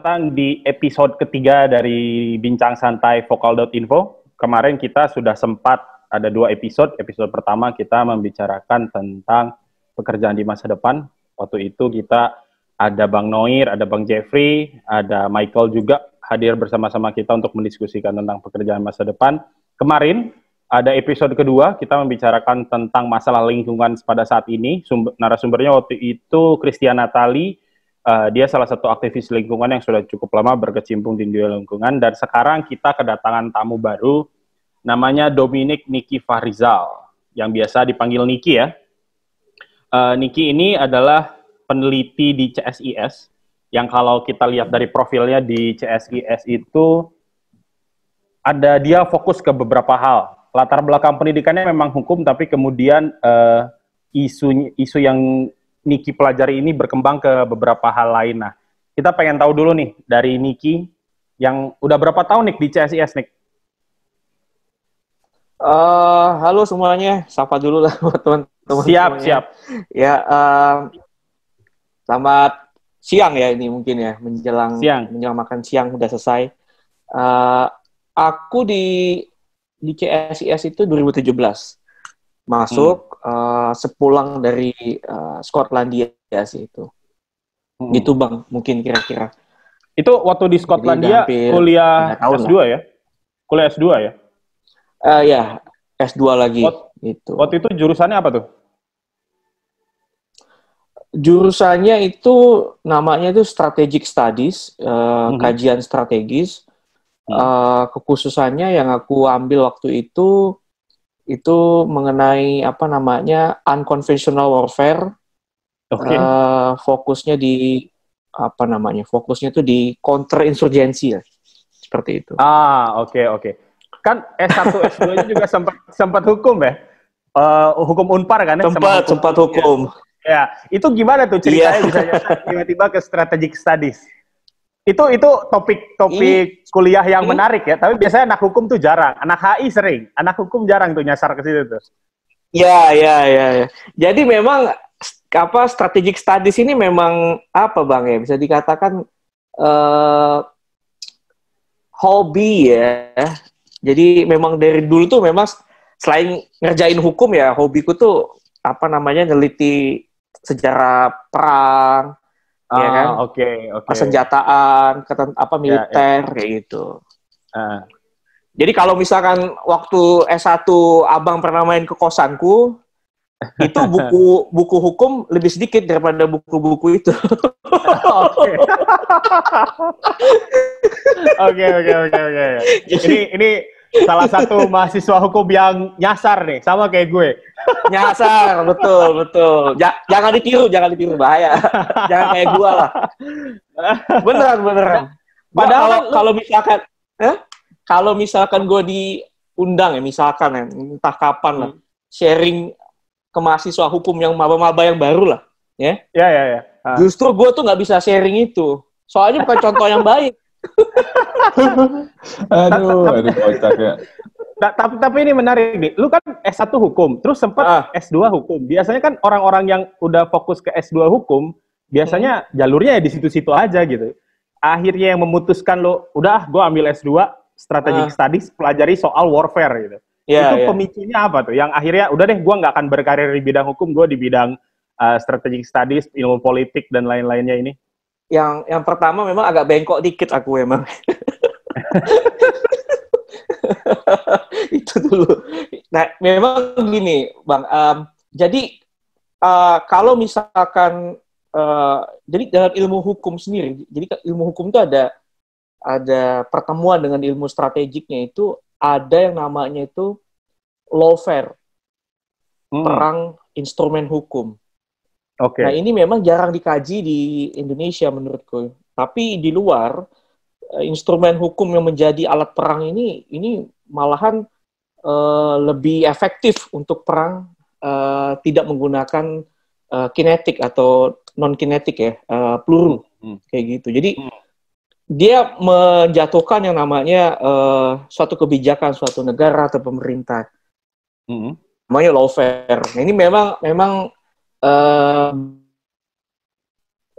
datang di episode ketiga dari Bincang Santai Vokal.info. Kemarin kita sudah sempat ada dua episode. Episode pertama kita membicarakan tentang pekerjaan di masa depan. Waktu itu kita ada Bang Noir, ada Bang Jeffrey, ada Michael juga hadir bersama-sama kita untuk mendiskusikan tentang pekerjaan masa depan. Kemarin ada episode kedua kita membicarakan tentang masalah lingkungan pada saat ini. Sumber, narasumbernya waktu itu Christian Natali Uh, dia salah satu aktivis lingkungan yang sudah cukup lama berkecimpung di dunia lingkungan dan sekarang kita kedatangan tamu baru namanya Dominic Niki Farizal yang biasa dipanggil Niki ya. Uh, Niki ini adalah peneliti di CSIS yang kalau kita lihat dari profilnya di CSIS itu ada dia fokus ke beberapa hal. Latar belakang pendidikannya memang hukum tapi kemudian uh, isu isu yang Niki pelajari ini berkembang ke beberapa hal lain. Nah, kita pengen tahu dulu nih dari Niki yang udah berapa tahun nih di CSIS nih? Uh, halo semuanya, sapa dulu lah buat teman-teman. Siap, semuanya. siap. Ya, uh, selamat siang ya ini mungkin ya menjelang siang. menjelang makan siang udah selesai. Uh, aku di di CSIS itu 2017 masuk uh, sepulang dari uh, Skotlandia ya sih itu. Hmm. Gitu Bang, mungkin kira-kira. Itu waktu di Skotlandia kuliah S2 lah. ya? Kuliah S2 ya? Uh, ya, S2 lagi itu. Waktu itu jurusannya apa tuh? Jurusannya itu namanya itu Strategic Studies, uh, hmm. kajian strategis. Hmm. Uh, kekhususannya yang aku ambil waktu itu itu mengenai apa namanya unconventional warfare. Okay. Uh, eh, fokusnya di apa namanya? Fokusnya itu di counter insurgensi ya. Seperti itu. Ah, oke okay, oke. Okay. Kan S1 S2 juga sempat sempat hukum ya? Uh, hukum Unpar kan ya? Sempat, hukum, sempat hukum. Ya. ya, itu gimana tuh ceritanya yeah. bisa tiba-tiba ke strategic studies? Itu itu topik topik ini, kuliah yang ini, menarik ya. Tapi biasanya anak hukum tuh jarang. Anak HI sering. Anak hukum jarang tuh nyasar ke situ tuh. Ya, ya, ya, ya. Jadi memang apa strategic studies ini memang apa bang ya bisa dikatakan uh, hobi ya. Jadi memang dari dulu tuh memang selain ngerjain hukum ya hobiku tuh apa namanya neliti sejarah perang, ya kan? Oke, okay, oke. Okay. Persenjataan, keten, apa ya, militer ya, ya. kayak gitu. Uh. Jadi kalau misalkan waktu S1 Abang pernah main ke kosanku, itu buku buku hukum lebih sedikit daripada buku-buku itu. Oke. Oke, oke, oke, oke. Ini ini salah satu mahasiswa hukum yang nyasar nih, sama kayak gue. Nyasar, betul, betul. Ja jangan ditiru, jangan ditiru bahaya. jangan kayak gue lah. Beneran, beneran. Padahal kalau, kalau misalkan, eh? kalau misalkan gue diundang ya, misalkan ya, entah kapan lah, hmm. sharing ke mahasiswa hukum yang maba-maba yang baru lah, ya. Ya, ya, ya. Justru gue tuh nggak bisa sharing itu. Soalnya bukan contoh yang baik. aduh, aduh kocak ya. Nah, tapi tapi ini menarik nih. Lu kan S1 hukum, terus sempat ah. S2 hukum. Biasanya kan orang-orang yang udah fokus ke S2 hukum, biasanya hmm. jalurnya ya di situ-situ aja gitu. Akhirnya yang memutuskan lo, udah gue ambil S2, strategic ah. studies, pelajari soal warfare gitu. Yeah, itu yeah. pemicunya apa tuh? Yang akhirnya udah deh gue nggak akan berkarir di bidang hukum, gue di bidang uh, strategic studies, ilmu politik dan lain-lainnya ini yang yang pertama memang agak bengkok dikit aku emang. itu dulu. Nah, memang gini, Bang. Um, jadi uh, kalau misalkan uh, jadi dalam ilmu hukum sendiri, jadi ilmu hukum itu ada ada pertemuan dengan ilmu strategiknya itu ada yang namanya itu lawfare, hmm. perang instrumen hukum. Okay. Nah ini memang jarang dikaji di Indonesia menurutku. Tapi di luar eh, instrumen hukum yang menjadi alat perang ini ini malahan uh, lebih efektif untuk perang uh, tidak menggunakan uh, kinetik atau non kinetik ya uh, peluru hmm, hmm. kayak gitu. Jadi hmm. dia menjatuhkan yang namanya uh, suatu kebijakan suatu negara atau pemerintah. Hmm. Namanya lawfare. Nah, ini memang memang uh,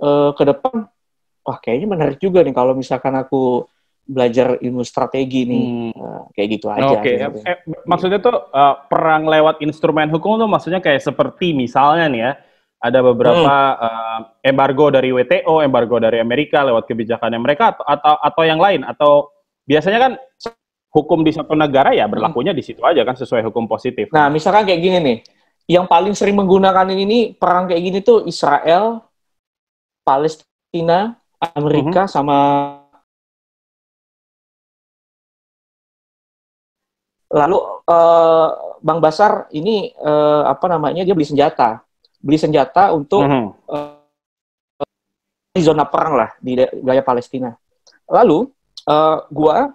uh, ke depan wah kayaknya menarik juga nih kalau misalkan aku belajar ilmu strategi nih, hmm. uh, kayak gitu aja. Oke, okay. eh, maksudnya tuh uh, perang lewat instrumen hukum tuh maksudnya kayak seperti misalnya nih ya, ada beberapa hmm. uh, embargo dari WTO, embargo dari Amerika lewat kebijakannya mereka atau atau, atau yang lain atau biasanya kan hukum di satu negara ya berlakunya di situ aja kan sesuai hukum positif. Nah, misalkan kayak gini nih, yang paling sering menggunakan ini perang kayak gini tuh Israel, Palestina, Amerika hmm. sama lalu uh, Bang Basar ini uh, apa namanya dia beli senjata beli senjata untuk mm -hmm. uh, di zona perang lah di wilayah Palestina. Lalu uh, gua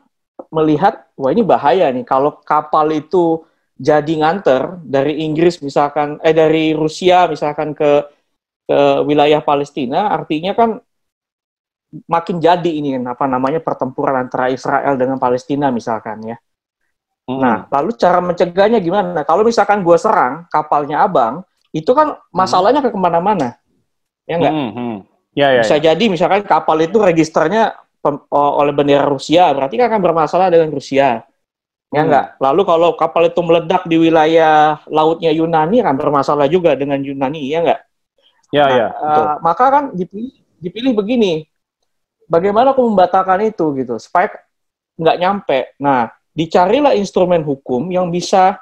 melihat wah ini bahaya nih kalau kapal itu jadi nganter dari Inggris misalkan eh dari Rusia misalkan ke ke wilayah Palestina artinya kan makin jadi ini apa namanya pertempuran antara Israel dengan Palestina misalkan ya. Hmm. Nah, lalu cara mencegahnya gimana? Kalau misalkan gue serang kapalnya abang, itu kan masalahnya ke ke mana-mana, ya enggak? Hmm, hmm. Ya, ya, Bisa ya. jadi misalkan kapal itu registernya oleh bendera Rusia, berarti kan akan bermasalah dengan Rusia, ya hmm. enggak? Lalu kalau kapal itu meledak di wilayah lautnya Yunani akan bermasalah juga dengan Yunani, ya enggak? Ya, nah, ya. Uh, maka kan dipilih, dipilih begini, bagaimana aku membatalkan itu gitu, supaya nggak nyampe. Nah, dicarilah instrumen hukum yang bisa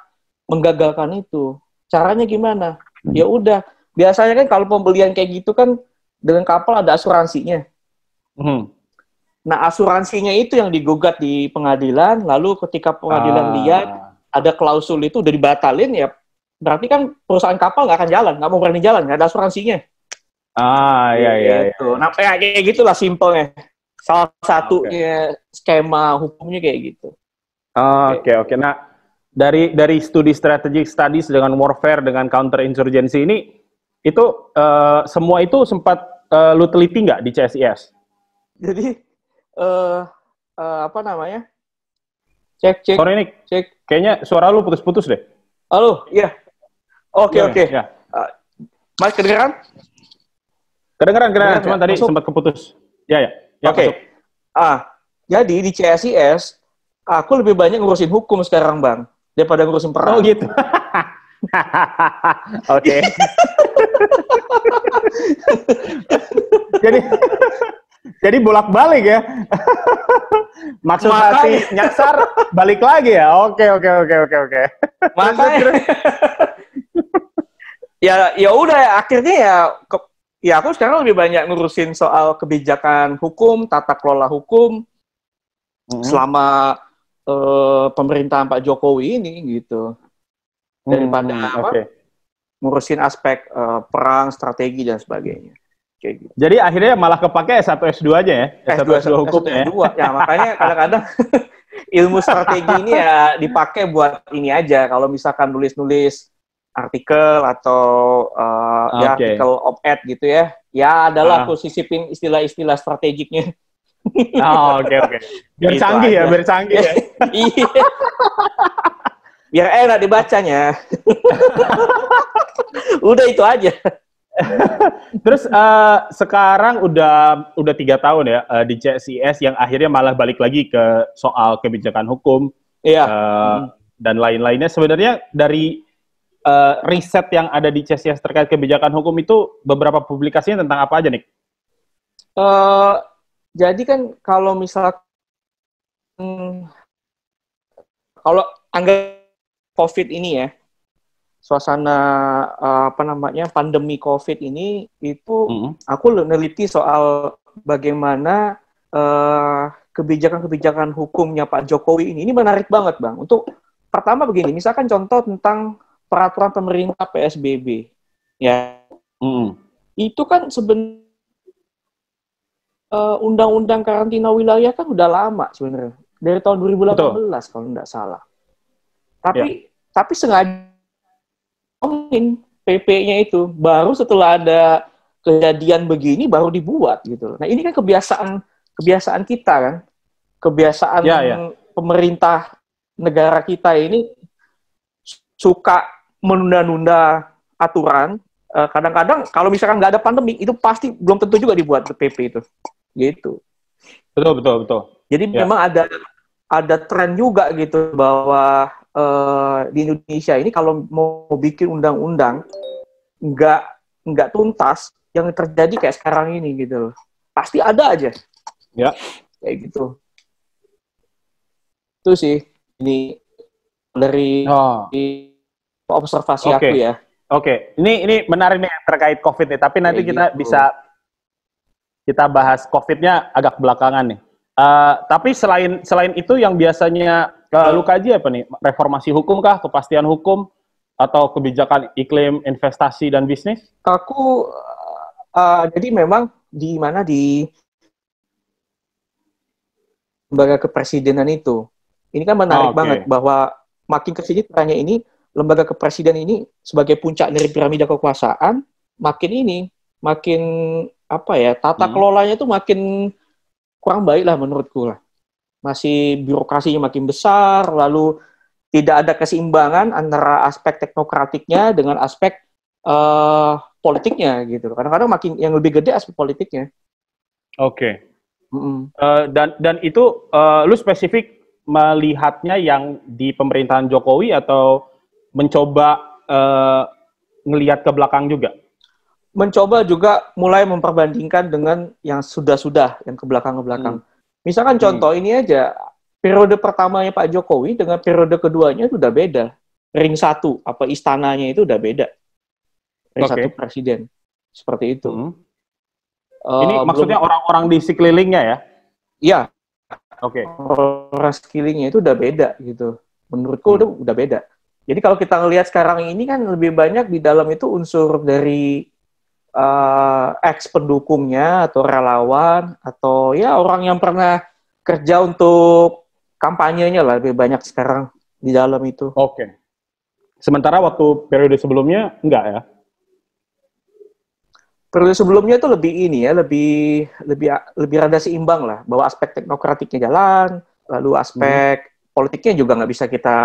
menggagalkan itu. Caranya gimana? ya udah biasanya kan kalau pembelian kayak gitu kan dengan kapal ada asuransinya hmm. Nah asuransinya itu yang digugat di pengadilan lalu ketika pengadilan ah. lihat ada klausul itu udah dibatalin ya berarti kan perusahaan kapal nggak akan jalan nggak mau berani jalan nggak ada asuransinya ah iya iya gitu. nah kayak, kayak gitulah simpelnya salah satunya okay. skema hukumnya kayak gitu oke oke okay, okay. nah dari dari studi strategic studies dengan warfare dengan counter insurgency ini itu uh, semua itu sempat uh, lu teliti nggak di CSIS? Jadi uh, uh, apa namanya? Cek cek. Sorry ini cek. Kayaknya suara lu putus-putus deh. Halo, iya. Oke iya, oke. Okay. Ya. Uh, Mas kedengeran? Kedengeran kedengeran. Cuma ya? tadi sempat keputus. Ya ya. ya oke. Okay. Ah, jadi di CSIS aku lebih banyak ngurusin hukum sekarang, Bang daripada ngurusin perang. Oh gitu. Oke. jadi jadi bolak-balik ya. Maksud hati nyasar balik lagi ya. Oke oke oke oke oke. Makanya. ya ya udah ya akhirnya ya ke, ya aku sekarang lebih banyak ngurusin soal kebijakan hukum, tata kelola hukum. Mm -hmm. Selama uh, pemerintahan Pak Jokowi ini gitu daripada hmm, apa okay. ngurusin aspek uh, perang strategi dan sebagainya kayak gitu. Jadi akhirnya malah kepake S1 S2 aja ya S1 S2, S2 hukum S2, ya. S2. Ya makanya kadang-kadang ilmu strategi ini ya dipakai buat ini aja kalau misalkan nulis-nulis artikel atau uh, okay. ya artikel op-ed gitu ya. Ya adalah ah. aku sisipin istilah-istilah strategiknya. Oh, oke okay, oke. Okay. Biar gitu canggih ya, aja. ya, biar canggih ya. iya. Biar enak dibacanya. udah itu aja. Terus uh, sekarang udah udah tiga tahun ya uh, di CSIS yang akhirnya malah balik lagi ke soal kebijakan hukum iya. uh, hmm. dan lain-lainnya. Sebenarnya dari uh, riset yang ada di CSIS terkait kebijakan hukum itu beberapa publikasinya tentang apa aja nih? Uh, jadi kan kalau misal hmm, kalau anggap COVID ini ya, suasana uh, apa namanya pandemi COVID ini itu mm-hmm. aku neliti soal bagaimana uh, kebijakan-kebijakan hukumnya Pak Jokowi ini ini menarik banget bang. Untuk pertama begini, misalkan contoh tentang peraturan pemerintah PSBB, ya, mm-hmm. itu kan sebenarnya uh, undang-undang karantina wilayah kan udah lama sebenarnya dari tahun 2018 Betul. kalau tidak salah. Tapi ya. tapi sengaja PP-nya itu baru setelah ada kejadian begini baru dibuat gitu. Nah ini kan kebiasaan kebiasaan kita kan, kebiasaan ya, ya. pemerintah negara kita ini suka menunda-nunda aturan. Eh, kadang-kadang kalau misalkan nggak ada pandemi itu pasti belum tentu juga dibuat PP itu. gitu. Betul betul betul. Jadi ya. memang ada ada tren juga gitu bahwa uh, di Indonesia ini kalau mau bikin undang-undang nggak nggak tuntas yang terjadi kayak sekarang ini gitu loh. Pasti ada aja. Ya. Kayak gitu. Itu sih ini dari oh. observasi okay. aku ya. Oke, okay. ini ini menarik nih terkait COVID nih. Tapi nanti Kayak kita gitu. bisa kita bahas COVID-nya agak belakangan nih. Uh, tapi selain selain itu yang biasanya uh, lu kaji apa nih? Reformasi hukum kah, kepastian hukum, atau kebijakan iklim investasi dan bisnis? Aku uh, jadi memang di mana di lembaga kepresidenan itu. Ini kan menarik oh, okay. banget bahwa makin ke sini tanya ini lembaga kepresidenan ini sebagai puncak dari piramida kekuasaan, makin ini makin apa ya tata hmm. kelolanya itu makin kurang baik lah menurutku lah. Masih birokrasinya makin besar, lalu tidak ada keseimbangan antara aspek teknokratiknya dengan aspek uh, politiknya gitu. Kadang-kadang makin yang lebih gede aspek politiknya. Oke. Okay. Mm -hmm. uh, dan dan itu uh, lu spesifik melihatnya yang di pemerintahan Jokowi atau mencoba uh, ngelihat ke belakang juga? mencoba juga mulai memperbandingkan dengan yang sudah-sudah, yang ke belakang-ke belakang. Hmm. Misalkan contoh hmm. ini aja, periode pertamanya Pak Jokowi dengan periode keduanya itu udah beda. Ring satu, apa istananya itu udah beda. Ring okay. satu presiden. Seperti itu. Hmm. Uh, ini maksudnya orang-orang di sekelilingnya ya? Iya. Oke. Okay. Orang sekelilingnya itu udah beda gitu. Menurutku hmm. udah, udah beda. Jadi kalau kita ngelihat sekarang ini kan lebih banyak di dalam itu unsur dari uh, ex pendukungnya atau relawan atau ya orang yang pernah kerja untuk kampanyenya lah lebih banyak sekarang di dalam itu. Oke. Okay. Sementara waktu periode sebelumnya enggak ya? Periode sebelumnya itu lebih ini ya, lebih lebih lebih rada seimbang lah, bahwa aspek teknokratiknya jalan, lalu aspek hmm. politiknya juga nggak bisa kita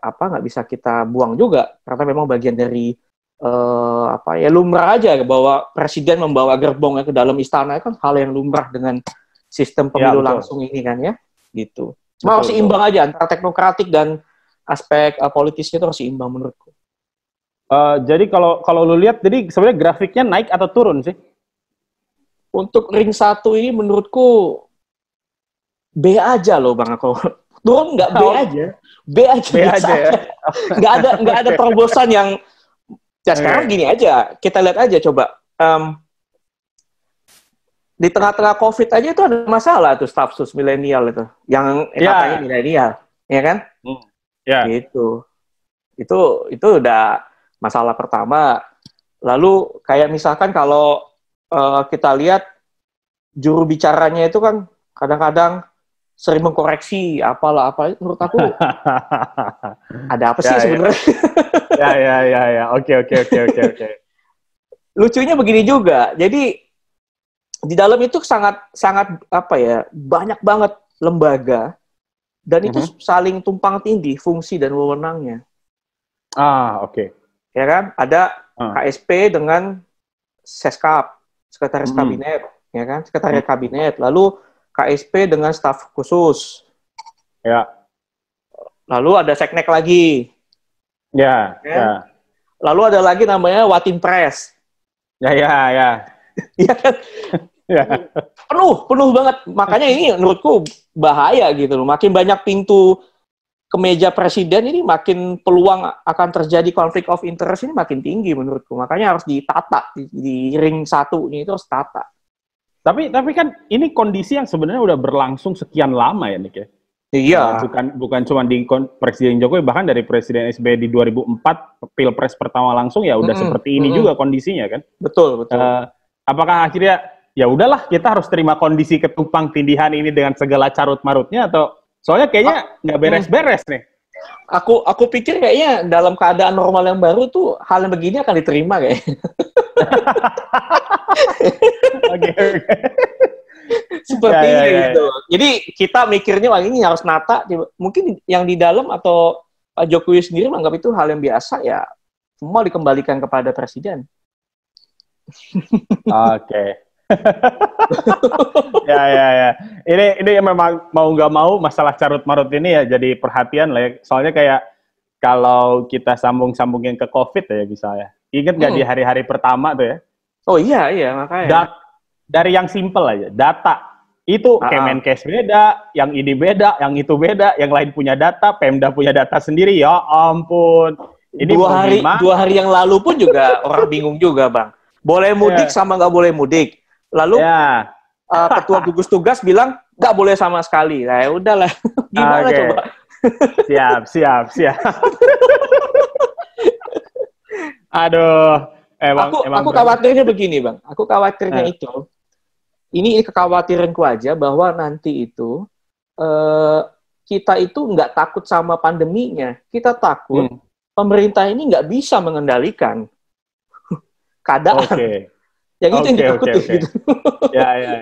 apa nggak bisa kita buang juga karena memang bagian dari uh, apa ya lumrah aja bahwa presiden membawa gerbongnya ke dalam istana kan hal yang lumrah dengan sistem ya, pemilu ya, langsung ini kan ya gitu. Cuma harus imbang aja antara teknokratik dan aspek uh, politisnya itu harus imbang menurutku. Uh, jadi kalau kalau lu lihat jadi sebenarnya grafiknya naik atau turun sih? Untuk ring satu ini menurutku B aja loh Bang aku. Turun nggak B oh. aja. B aja. B aja ya. Nggak ada nggak ada terobosan yang Ya sekarang gini aja, kita lihat aja coba. Um, di tengah-tengah COVID aja itu ada masalah tuh stafsus milenial itu, yang yeah. katanya milenial, ya kan? Hmm. Ya. Yeah. Gitu. Itu itu udah masalah pertama. Lalu kayak misalkan kalau uh, kita lihat juru bicaranya itu kan kadang-kadang sering mengkoreksi apalah apa menurut aku ada apa sih ya, ya. sebenarnya ya ya ya ya oke oke oke oke oke lucunya begini juga jadi di dalam itu sangat sangat apa ya banyak banget lembaga dan itu. -huh. saling tumpang tindih fungsi dan wewenangnya ah oke okay. ya kan ada uh. Ah. KSP dengan Seskap sekretaris uh hmm. -huh. kabinet ya kan sekretariat uh -huh. kabinet lalu KSP dengan staf khusus. Ya. Lalu ada seknek lagi. Ya, ya. ya. Lalu ada lagi namanya Watin Press. Ya, ya, ya. Iya kan? ya. Penuh, penuh banget. Makanya ini menurutku bahaya gitu loh. Makin banyak pintu ke meja presiden ini makin peluang akan terjadi konflik of interest ini makin tinggi menurutku. Makanya harus ditata di, di ring satu ini itu harus tata. Tapi tapi kan ini kondisi yang sebenarnya udah berlangsung sekian lama ya Nick ya. Iya. Nah, bukan bukan cuma di Presiden Jokowi bahkan dari Presiden SBY di 2004 Pilpres pertama langsung ya udah mm -hmm. seperti ini mm -hmm. juga kondisinya kan. Betul, betul. Uh, apakah akhirnya ya udahlah kita harus terima kondisi ketupang tindihan ini dengan segala carut marutnya atau soalnya kayaknya nggak ah, beres-beres nih. Aku aku pikir kayaknya dalam keadaan normal yang baru tuh hal yang begini akan diterima kayak. Oke, Seperti ya, ya, ya, itu. Jadi kita mikirnya wah ini harus nata. Mungkin yang di dalam atau Pak Jokowi sendiri menganggap itu hal yang biasa ya. Semua dikembalikan kepada presiden. Oke. ya ya ya. Ini ini memang mau nggak mau masalah carut marut ini ya jadi perhatian lah. Ya. Soalnya kayak kalau kita sambung-sambungin ke COVID ya misalnya. Ingat nggak hmm. di hari-hari pertama tuh ya? Oh iya iya makanya. Dat dari yang simple aja, data itu uh -huh. Kemenkes beda, yang ini beda, yang itu beda, yang lain punya data, Pemda punya data sendiri. Ya ampun. Ini dua hari dua hari yang lalu pun juga orang bingung juga, Bang. Boleh mudik yeah. sama nggak boleh mudik. Lalu yeah. Ya. uh, ketua gugus tugas bilang nggak boleh sama sekali. Nah, ya udahlah. Gimana okay. coba? siap, siap, siap. Aduh. Emang, aku emang aku khawatirnya begini, Bang. Aku khawatirnya eh. itu ini kekhawatiranku aja bahwa nanti itu uh, kita itu nggak takut sama pandeminya, kita takut hmm. pemerintah ini nggak bisa mengendalikan keadaan. Okay. Yang itu okay, yang ditakuti. Okay, okay. Gitu. ya, ya.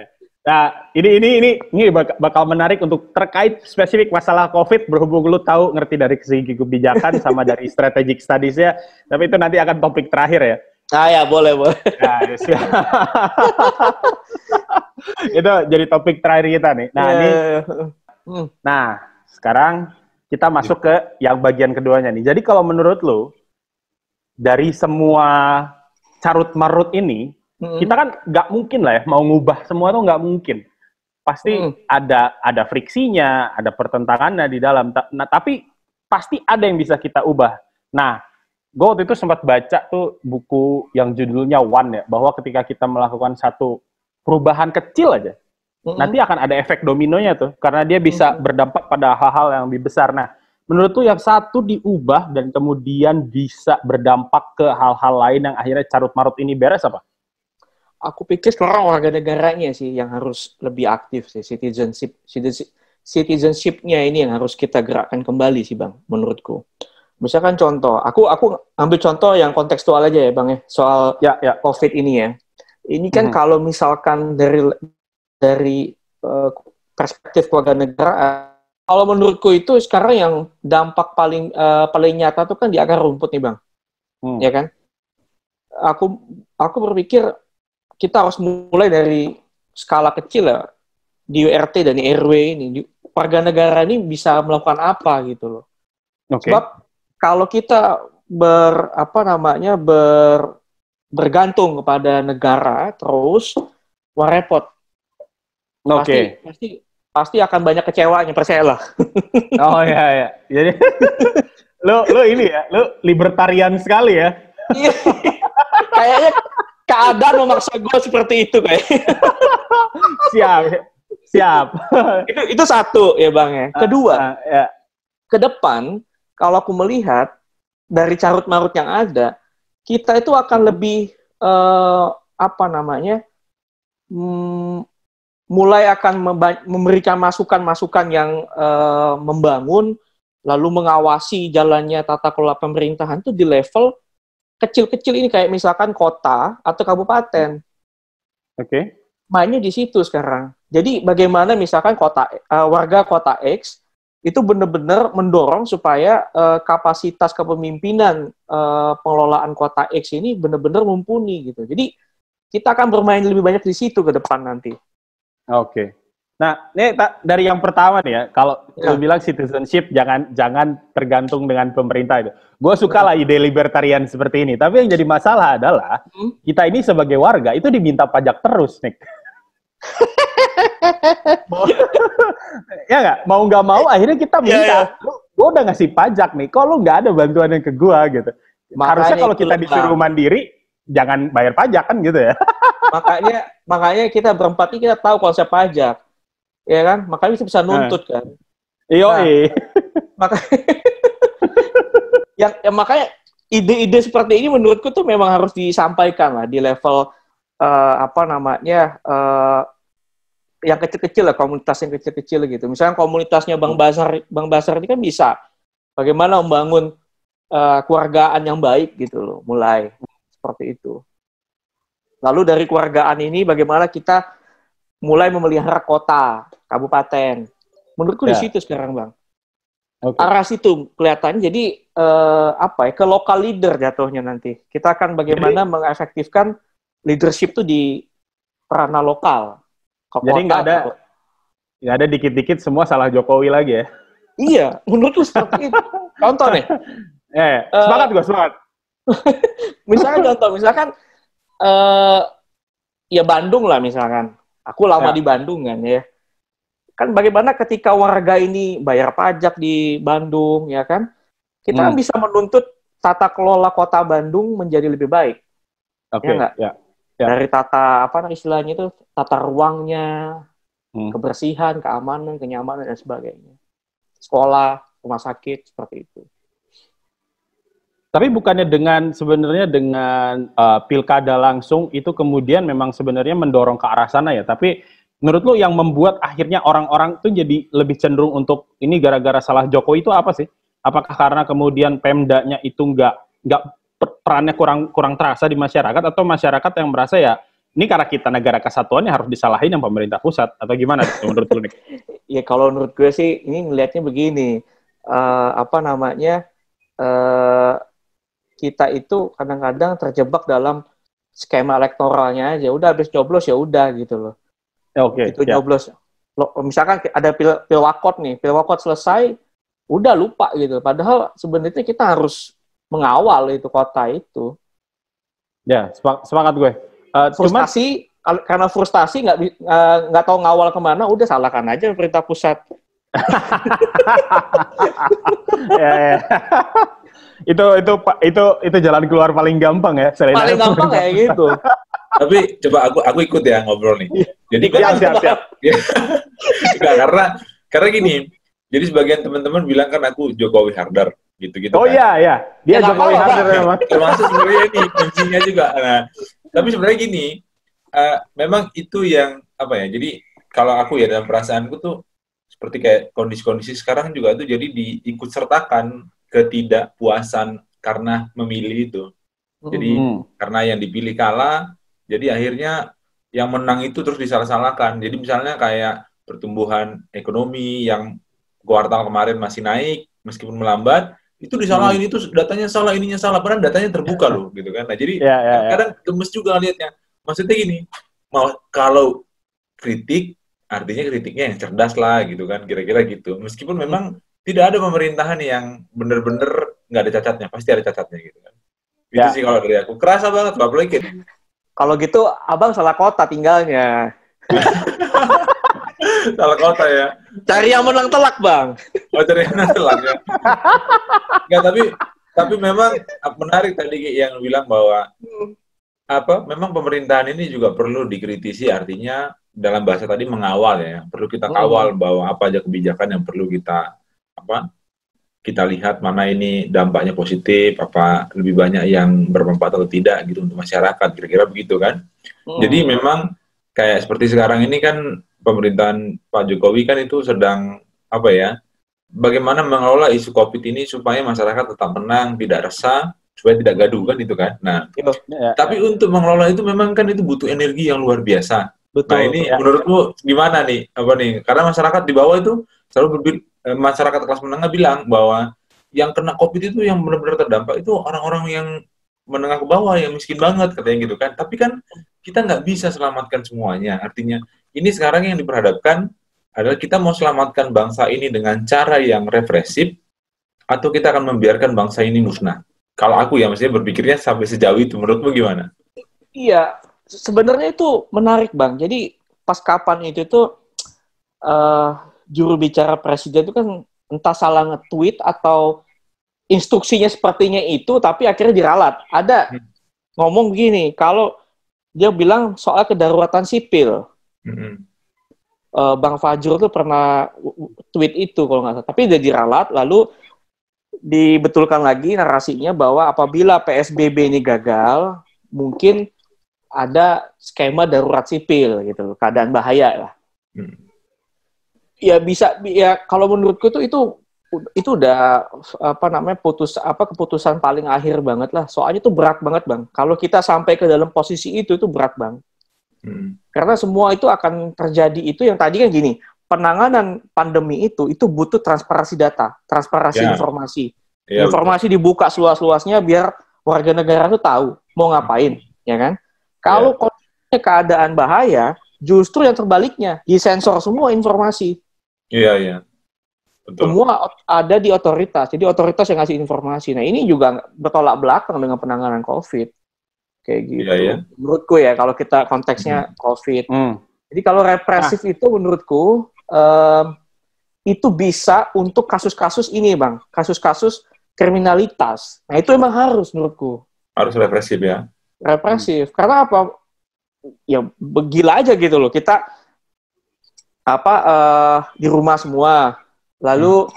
Nah, ini ini ini ini bakal menarik untuk terkait spesifik masalah COVID berhubung lu tahu ngerti dari segi kebijakan sama dari strategic studies ya. Tapi itu nanti akan topik terakhir ya. Ah ya, boleh, boleh. Ya, ya. itu jadi topik terakhir kita nih. Nah, yeah. ini iya, iya. hmm. Nah, sekarang kita masuk ke yang bagian keduanya nih. Jadi kalau menurut lo dari semua carut marut ini, hmm. kita kan nggak mungkin lah ya mau ngubah semua tuh nggak mungkin. Pasti hmm. ada ada friksinya, ada pertentangannya di dalam. Nah, tapi pasti ada yang bisa kita ubah. Nah, gue waktu itu sempat baca tuh buku yang judulnya One ya, bahwa ketika kita melakukan satu perubahan kecil aja, mm-hmm. nanti akan ada efek dominonya tuh, karena dia bisa mm-hmm. berdampak pada hal-hal yang lebih besar. Nah, menurut tuh yang satu diubah dan kemudian bisa berdampak ke hal-hal lain yang akhirnya carut marut ini beres apa? Aku pikir sekarang warga negaranya sih yang harus lebih aktif sih, citizenship, citizenship citizenship-nya ini yang harus kita gerakkan kembali sih bang, menurutku misalkan contoh, aku aku ambil contoh yang kontekstual aja ya bang ya soal ya, ya. COVID ini ya. Ini kan hmm. kalau misalkan dari dari uh, perspektif keluarga negara, kalau menurutku itu sekarang yang dampak paling uh, paling nyata tuh kan di akar rumput nih bang, hmm. ya kan? Aku aku berpikir kita harus mulai dari skala kecil ya di URT dan di RW ini, di, warga negara ini bisa melakukan apa gitu loh. Okay. Sebab kalau kita ber apa namanya ber bergantung kepada negara terus wah repot. Oke. Okay. Pasti, pasti pasti akan banyak kecewanya percayalah. oh ya ya. Jadi lo lo ini ya, lo libertarian sekali ya. Iya. Kayaknya keadaan memaksa gue seperti itu kayak. siap, siap. itu itu satu ya bang ya. Kedua, uh, uh, ya. ke depan kalau aku melihat dari carut marut yang ada, kita itu akan lebih uh, apa namanya, hmm, mulai akan memberikan masukan-masukan yang uh, membangun, lalu mengawasi jalannya tata kelola pemerintahan itu di level kecil-kecil ini kayak misalkan kota atau kabupaten. Oke. Okay. Mainnya di situ sekarang. Jadi bagaimana misalkan kota uh, warga kota X itu benar-benar mendorong supaya uh, kapasitas kepemimpinan uh, pengelolaan kota X ini benar-benar mumpuni gitu. Jadi kita akan bermain lebih banyak di situ ke depan nanti. Oke. Nah, ini dari yang pertama nih ya, kalau ya. bilang citizenship jangan jangan tergantung dengan pemerintah itu. Gue suka lah ide libertarian seperti ini, tapi yang jadi masalah adalah hmm? kita ini sebagai warga itu diminta pajak terus, nih. ya nggak mau nggak mau akhirnya kita iya, minta yeah, yeah. gue udah ngasih pajak nih kok lu nggak ada bantuan yang ke gue gitu makanya harusnya kalau kita disuruh mandiri jangan bayar pajak kan gitu ya makanya makanya kita berempat ini kita tahu konsep pajak ya kan? Makanya kita bisa nuntut kan? Iyo nah, makanya yang ya, makanya ide-ide seperti ini menurutku tuh memang harus disampaikan lah di level uh, apa namanya uh, yang kecil-kecil lah komunitas yang kecil-kecil gitu. Misalnya komunitasnya Bang Basar, Bang Basar ini kan bisa bagaimana membangun uh, keluargaan yang baik gitu loh, mulai seperti itu. Lalu dari keluargaan ini bagaimana kita mulai memelihara kota, kabupaten. Menurutku ya. di situ sekarang bang. Okay. Arah situ kelihatan. Jadi uh, apa ya ke lokal leader jatuhnya nanti. Kita akan bagaimana jadi, mengefektifkan leadership tuh di ranah lokal. Jadi nggak ada nggak ada dikit-dikit semua salah Jokowi lagi ya? Iya, menurutku seperti itu. Contoh nih. Eh, semangat uh, gue semangat. misalkan contoh, misalkan uh, ya Bandung lah misalkan. Aku lama ya. di Bandung kan ya. Kan bagaimana ketika warga ini bayar pajak di Bandung ya kan? Kita hmm. kan bisa menuntut tata kelola kota Bandung menjadi lebih baik. Oke. Okay. Ya, ya, ya. Dari tata apa istilahnya itu tata ruangnya, hmm. kebersihan, keamanan, kenyamanan dan sebagainya. Sekolah, rumah sakit seperti itu. Tapi bukannya dengan sebenarnya dengan uh, pilkada langsung itu kemudian memang sebenarnya mendorong ke arah sana ya. Tapi menurut lo yang membuat akhirnya orang-orang itu jadi lebih cenderung untuk ini gara-gara salah Jokowi itu apa sih? Apakah karena kemudian Pemdanya itu nggak nggak perannya kurang kurang terasa di masyarakat atau masyarakat yang merasa ya ini karena kita negara kesatuannya harus disalahin yang pemerintah pusat atau gimana menurut lo nih? ya kalau menurut gue sih ini ngelihatnya begini uh, apa namanya uh, kita itu kadang-kadang terjebak dalam skema elektoralnya aja. Udah habis nyoblos ya udah gitu loh. Ya, Oke. Okay, itu ya. nyoblos. Lo, misalkan ada pil, pilwakot nih, pilwakot selesai, udah lupa gitu. Padahal sebenarnya kita harus mengawal itu kota itu. Ya, semangat gue. Uh, frustasi, cuman, karena frustasi nggak uh, nggak tahu ngawal ke mana, udah salahkan aja pemerintah pusat. ya, ya itu itu itu itu jalan keluar paling gampang ya selain paling gampang kayak gitu tapi coba aku aku ikut ya ngobrol nih iya. jadi kan siap, siap, siap. Enggak, karena karena gini jadi sebagian teman-teman bilang kan aku Jokowi Hardar gitu gitu oh kan. iya iya dia ya, Jokowi Hardar memang termasuk sebenarnya ini kuncinya juga nah tapi sebenarnya gini uh, memang itu yang apa ya jadi kalau aku ya dalam perasaanku tuh seperti kayak kondisi-kondisi sekarang juga tuh jadi diikut sertakan ketidakpuasan karena memilih itu. Jadi hmm. karena yang dipilih kalah, jadi akhirnya yang menang itu terus disalah-salahkan. Jadi misalnya kayak pertumbuhan ekonomi yang kuartal kemarin masih naik meskipun melambat, itu disalahin hmm. itu datanya salah, ininya salah, padahal datanya terbuka loh gitu kan. Nah, jadi yeah, yeah, yeah. kadang gemes juga lihatnya. Maksudnya gini, mau kalau kritik artinya kritiknya yang cerdas lah gitu kan, kira-kira gitu. Meskipun memang tidak ada pemerintahan yang benar-benar nggak ada cacatnya, pasti ada cacatnya gitu kan. Itu ya. sih kalau dari aku. Kerasa banget, Pak Bleket. Kalau gitu, abang salah kota tinggalnya. salah kota ya. Cari yang menang telak, Bang. Oh, cari yang menang telak ya. Nggak, tapi tapi memang menarik tadi yang bilang bahwa apa memang pemerintahan ini juga perlu dikritisi artinya dalam bahasa tadi mengawal ya perlu kita kawal hmm. bahwa apa aja kebijakan yang perlu kita apa kita lihat mana ini dampaknya positif apa lebih banyak yang bermanfaat atau tidak gitu untuk masyarakat kira-kira begitu kan hmm. jadi memang kayak seperti sekarang ini kan pemerintahan Pak Jokowi kan itu sedang apa ya bagaimana mengelola isu COVID ini supaya masyarakat tetap tenang tidak resah supaya tidak gaduh kan itu kan nah ya, ya. tapi untuk mengelola itu memang kan itu butuh energi yang luar biasa Betul, nah ini ya. menurutmu gimana nih apa nih karena masyarakat di bawah itu selalu berpikir masyarakat kelas menengah bilang bahwa yang kena COVID itu yang benar-benar terdampak itu orang-orang yang menengah ke bawah yang miskin banget katanya gitu kan. Tapi kan kita nggak bisa selamatkan semuanya. Artinya ini sekarang yang diperhadapkan adalah kita mau selamatkan bangsa ini dengan cara yang represif atau kita akan membiarkan bangsa ini musnah. Kalau aku ya maksudnya berpikirnya sampai sejauh itu menurutmu gimana? Iya, sebenarnya itu menarik bang. Jadi pas kapan itu tuh uh, juru bicara presiden itu kan entah salah nge-tweet atau instruksinya sepertinya itu tapi akhirnya diralat. Ada hmm. ngomong begini, kalau dia bilang soal kedaruratan sipil. Hmm. Uh, Bang Fajrul tuh pernah tweet itu kalau nggak salah, tapi udah diralat lalu dibetulkan lagi narasinya bahwa apabila PSBB ini gagal, mungkin ada skema darurat sipil gitu, keadaan bahaya lah. Hmm ya bisa ya kalau menurutku tuh itu itu udah apa namanya putus apa keputusan paling akhir banget lah soalnya itu berat banget bang kalau kita sampai ke dalam posisi itu itu berat bang hmm. karena semua itu akan terjadi itu yang tadi kan gini penanganan pandemi itu itu butuh transparansi data transparansi ya. informasi ya, informasi betul. dibuka seluas-luasnya biar warga negara itu tahu mau ngapain hmm. ya kan kalau ya. keadaan bahaya, justru yang terbaliknya disensor semua informasi. Iya, iya. Betul. Semua ada di otoritas. Jadi otoritas yang ngasih informasi. Nah, ini juga bertolak belakang dengan penanganan COVID. Kayak gitu. Iya, iya. Menurutku ya, kalau kita konteksnya COVID. Hmm. Jadi kalau represif itu menurutku em, itu bisa untuk kasus-kasus ini, Bang. Kasus-kasus kriminalitas. Nah, itu emang harus menurutku Harus represif ya. represif. Karena apa? Ya gila aja gitu loh. Kita apa eh, di rumah semua, lalu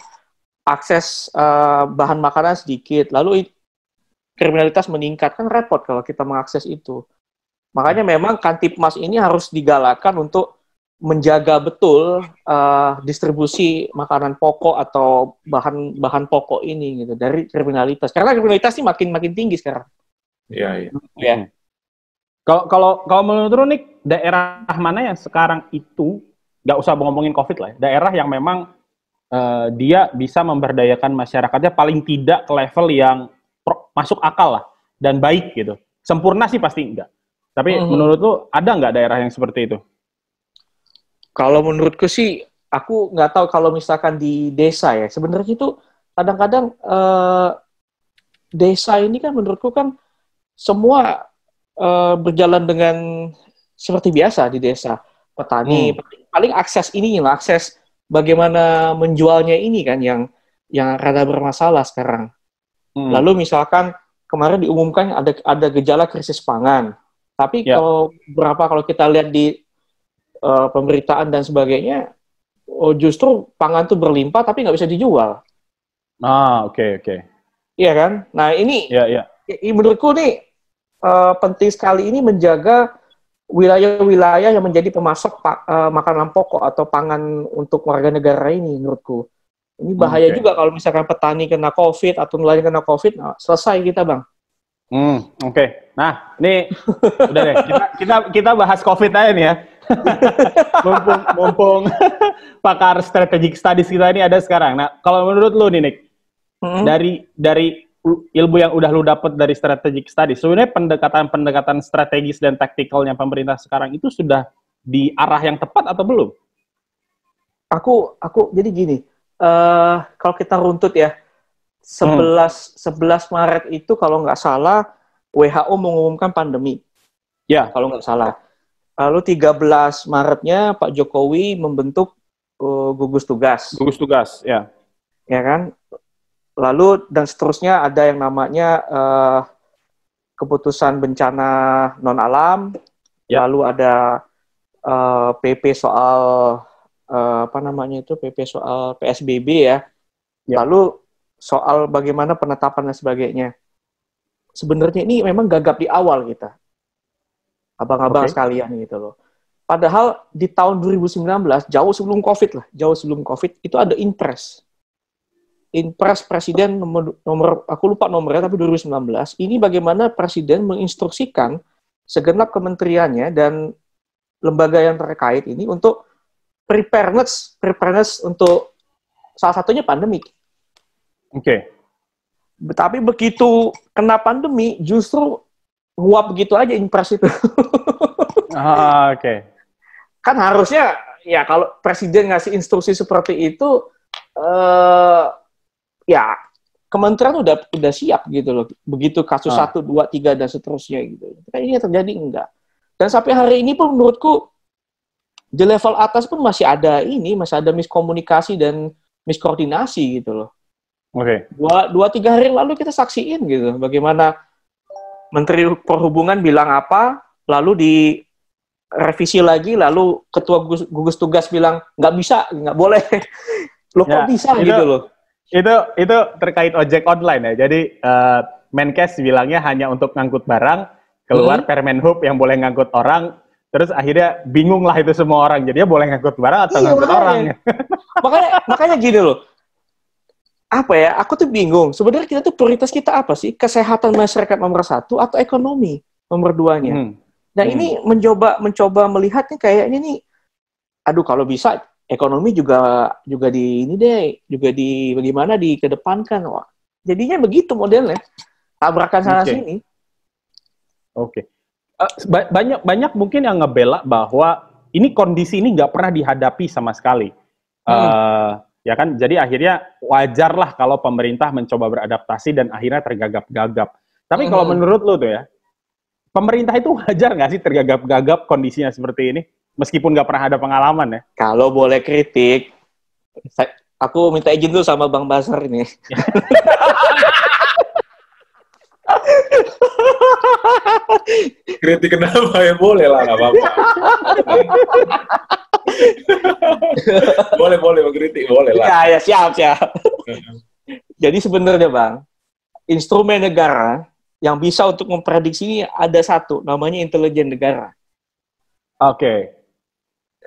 akses eh, bahan makanan sedikit, lalu kriminalitas meningkat kan repot kalau kita mengakses itu. Makanya memang Kantipmas ini harus digalakan untuk menjaga betul eh, distribusi makanan pokok atau bahan bahan pokok ini gitu dari kriminalitas. Karena kriminalitas ini makin makin tinggi sekarang. Iya, iya. Ya. Kalau kalau kalau menurut nih daerah mana yang sekarang itu nggak usah ngomongin covid lah, ya, daerah yang memang eh, dia bisa memberdayakan masyarakatnya paling tidak ke level yang pro- masuk akal lah dan baik gitu. Sempurna sih pasti enggak. Tapi Mhm. menurut lu ada nggak daerah yang seperti itu? Kalau menurutku sih, aku nggak tahu kalau misalkan di desa ya. Sebenarnya itu kadang-kadang eh, desa ini kan menurutku kan semua eh, berjalan dengan seperti biasa di desa. Petani, paling akses ini lah, akses bagaimana menjualnya ini kan yang yang rada bermasalah sekarang. Hmm. Lalu misalkan kemarin diumumkan ada ada gejala krisis pangan. Tapi Ya. kalau berapa kalau kita lihat di eh, pemberitaan dan sebagainya, oh, justru pangan tuh berlimpah tapi nggak bisa dijual. Ah, oke oke. Iya kan? Nah ini ya. i- menurutku nih eh, penting sekali ini menjaga wilayah-wilayah yang menjadi pemasok eh, makanan pokok atau pangan untuk warga negara ini menurutku. Ini bahaya Oke. juga kalau misalkan petani kena COVID atau nelayan kena COVID, nah, selesai kita bang. Hmm, oke. Nah, ini udah deh. Kita kita kita bahas COVID aja nih ya. mumpung mumpung pakar strategic studies kita ini ada sekarang. Nah, kalau menurut lu nih Nick, Hmm. dari dari ilmu yang udah lu dapet dari strategic studies, sebenarnya pendekatan-pendekatan strategis dan taktikalnya pemerintah sekarang itu sudah di arah yang tepat atau belum? aku aku jadi gini eh kalau kita runtut ya 11 11 Maret itu kalau nggak salah WHO mengumumkan pandemi Ya. kalau nggak salah lalu 13 Maretnya Pak Jokowi membentuk eh, gugus tugas Gugus tugas, ya. ya kan lalu dan seterusnya ada yang namanya eh, keputusan bencana non alam Ya. lalu ada eh, PP soal eh, apa namanya itu PP soal PSBB ya. Ya. lalu soal bagaimana penetapan dan sebagainya sebenarnya ini memang gagap di awal kita abang-abang Oke. sekalian gitu loh padahal di tahun 2019 jauh sebelum covid lah jauh sebelum covid itu ada impres Impres Presiden nomor, nomor aku lupa nomornya tapi 2019 ini bagaimana Presiden menginstruksikan segenap kementeriannya dan lembaga yang terkait ini untuk preparedness preparedness untuk salah satunya pandemi. Oke. Tapi begitu kena pandemi justru nguap begitu aja impres itu. Ah, oke. kan harusnya ya kalau presiden ngasih instruksi seperti itu eh ya kementerian udah udah siap gitu loh. Begitu kasus Ah. satu, dua, tiga dan seterusnya gitu. Kan ini yang terjadi enggak. Dan sampai hari ini pun menurutku di level atas pun masih ada ini, masih ada miskomunikasi dan miskoordinasi gitu loh. Oke. Dua, dua tiga hari lalu kita saksiin gitu bagaimana Menteri Perhubungan bilang apa, lalu di revisi lagi, lalu Ketua gugus, gugus tugas bilang nggak bisa, nggak boleh. Kok Ya, bisa itu- gitu loh? Itu itu terkait ojek online ya. Jadi eh, Menkes bilangnya hanya untuk ngangkut barang, keluar Hmm. Permenhub yang boleh ngangkut orang, terus akhirnya bingung lah itu semua orang. Jadinya boleh ngangkut barang atau Iya, ngangkut makanya. orang. makanya makanya gini loh. Apa ya? Aku tuh bingung. Sebenarnya kita tuh prioritas kita apa sih? Kesehatan masyarakat nomor satu atau ekonomi nomor duanya? Hmm. Nah Hmm. ini mencoba mencoba melihatnya kayaknya nih, aduh kalau bisa ekonomi juga juga di ini deh, juga di bagaimana dikedepankan, wah. Jadinya begitu modelnya, tabrakan sana Oke. sini. Oke. uh, banyak banyak mungkin yang ngebela bahwa ini kondisi ini nggak pernah dihadapi sama sekali. Hmm. Uh, ya kan, jadi akhirnya wajar lah kalau pemerintah mencoba beradaptasi dan akhirnya tergagap-gagap. Tapi hmm. kalau menurut lo tuh ya, pemerintah itu wajar nggak sih tergagap-gagap kondisinya seperti ini, meskipun nggak pernah ada pengalaman ya? Kalau boleh kritik, aku minta izin dulu sama Bang Basar ini. Kritik kenapa ya boleh lah nggak apa-apa. boleh boleh mengkritik boleh lah. Ya ya siap siap. Jadi sebenarnya bang, instrumen negara yang bisa untuk memprediksi ini ada satu, namanya intelijen negara. Oke. Okay.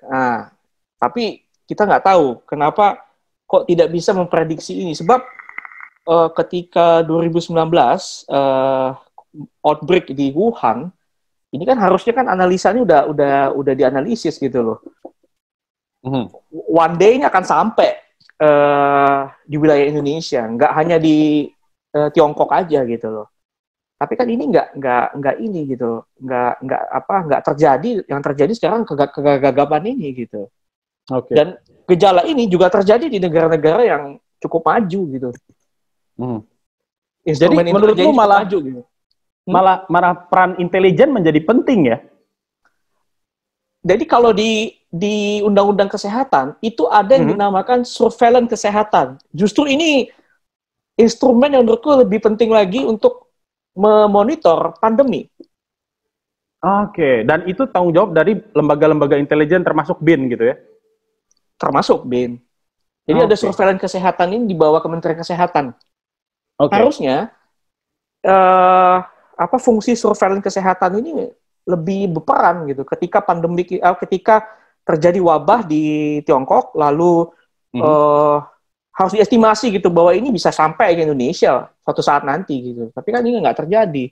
Nah, tapi kita nggak tahu kenapa kok tidak bisa memprediksi ini. Sebab uh, ketika 2019 uh, outbreak di Wuhan, ini kan harusnya kan analisanya udah udah udah dianalisis gitu loh. Mm. One day ini akan sampai uh, di wilayah Indonesia, nggak hanya di uh, Tiongkok aja gitu loh. Tapi kan ini nggak nggak nggak ini gitu, nggak nggak apa nggak terjadi. Yang terjadi sekarang kegagapan ini gitu. Okay. Dan gejala ini juga terjadi di negara-negara yang cukup maju gitu. Hmm. Jadi menurut lu malah maju gitu hmm? malah malah peran intelijen menjadi penting ya. Jadi kalau di di undang-undang kesehatan itu ada yang hmm. dinamakan surveillance kesehatan. Justru ini instrumen yang menurutku lebih penting lagi untuk memonitor pandemi. Oke, dan itu tanggung jawab dari lembaga-lembaga intelijen termasuk BIN gitu ya? Termasuk BIN. Jadi okay. ada surveillance kesehatan ini di bawah Kementerian Kesehatan. Okay. Harusnya uh, apa fungsi surveillance kesehatan ini lebih berperan gitu ketika pandemi uh, ketika terjadi wabah di Tiongkok lalu mm -hmm. uh, harus diestimasi gitu bahwa ini bisa sampai ke Indonesia suatu saat nanti gitu. Tapi kan ini nggak terjadi.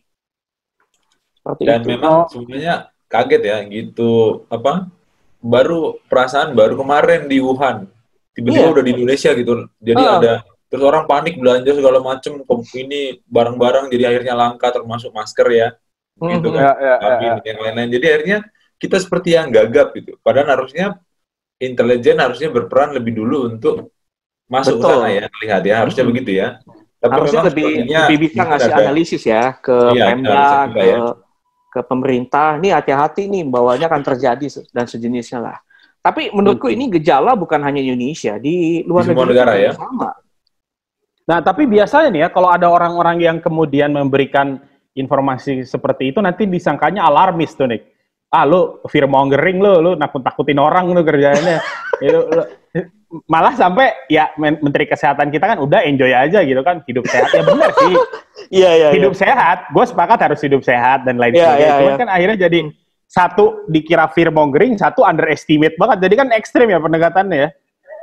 Seperti dan itu. memang sebenarnya kaget ya gitu. Apa? Baru perasaan baru kemarin di Wuhan. Tiba-tiba yeah. udah di Indonesia gitu. Jadi uh. ada terus orang panik belanja segala macem ini barang-barang jadi akhirnya langka termasuk masker ya. Gitu kan. ya, ya, tapi ya, ya. yang lain-lain. Jadi akhirnya kita seperti yang gagap gitu. Padahal harusnya intelijen harusnya berperan lebih dulu untuk masuk ke sana ya lihat ya harusnya hmm. begitu ya tapi harusnya lebih, lebih bisa ngasih ada, analisis ya ke iya, Pemda ke ya. ke pemerintah ini hati-hati nih bawahnya akan terjadi dan sejenisnya lah tapi menurutku ini gejala bukan hanya Indonesia di luar di negeri negara ya sama Nah, tapi biasanya nih ya, kalau ada orang-orang yang kemudian memberikan informasi seperti itu, nanti disangkanya alarmis tuh, nih. Ah, lu fear mongering lu, lu nakut-takutin orang lu kerjanya. itu, lu, malah sampai ya Menteri Kesehatan kita kan udah enjoy aja gitu kan, hidup sehat. Ya benar sih. Iya, iya, iya. Hidup yeah. sehat, gue sepakat harus hidup sehat dan lain yeah, sebagainya. Yeah, Cuman yeah. kan akhirnya jadi satu dikira fear mongering, satu underestimate banget. Jadi kan ekstrim ya pendekatannya ya.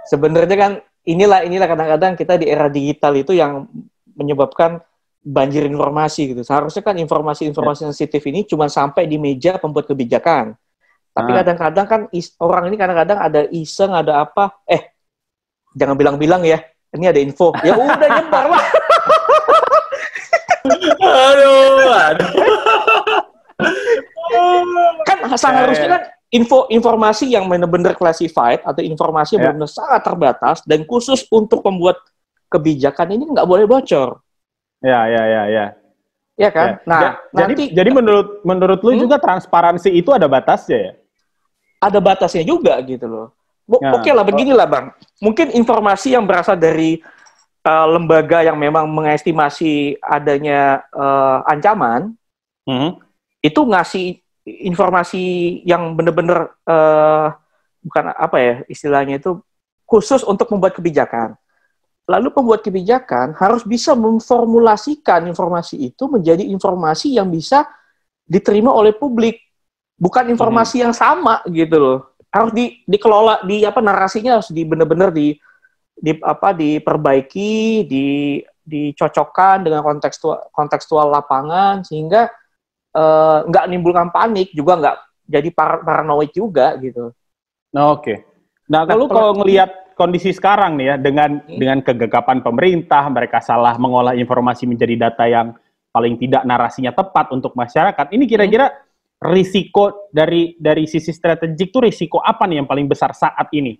Sebenarnya kan inilah inilah kadang-kadang kita di era digital itu yang menyebabkan banjir informasi gitu. Seharusnya kan informasi-informasi ya. sensitif ini cuma sampai di meja pembuat kebijakan. Tapi ah. kadang-kadang kan is, orang ini kadang-kadang ada iseng, ada apa, eh jangan bilang-bilang ya, ini ada info. Ya udah nyebar lah. aduh, aduh. kan seharusnya kan info informasi yang benar-benar classified atau informasi yang yeah. benar-benar sangat terbatas dan khusus untuk pembuat kebijakan ini nggak boleh bocor. Ya, ya, ya, ya. Ya kan? Ya. Nah, nanti jadi jadi menurut menurut lu hmm? juga transparansi itu ada batasnya ya? Ada batasnya juga gitu loh. Ya. Oke okay lah, beginilah bang. Mungkin informasi yang berasal dari uh, lembaga yang memang mengestimasi adanya uh, ancaman, hmm? itu ngasih informasi yang benar-benar uh, bukan apa ya istilahnya itu khusus untuk membuat kebijakan. Lalu pembuat kebijakan harus bisa memformulasikan informasi itu menjadi informasi yang bisa diterima oleh publik, bukan informasi hmm. yang sama gitu loh. Harus di, dikelola di apa narasinya harus di benar-benar di di apa diperbaiki, di dicocokkan dengan kontekstual kontekstual lapangan sehingga Eh, nggak uh, nimbulkan panik juga nggak jadi par paranoid juga gitu. Nah, Oke. Okay. Nah, kalau nah, kalau ngelihat kondisi sekarang nih ya dengan hmm. dengan kegagapan pemerintah, mereka salah mengolah informasi menjadi data yang paling tidak narasinya tepat untuk masyarakat. Ini kira-kira hmm. Risiko dari dari sisi strategik tuh risiko apa nih yang paling besar saat ini?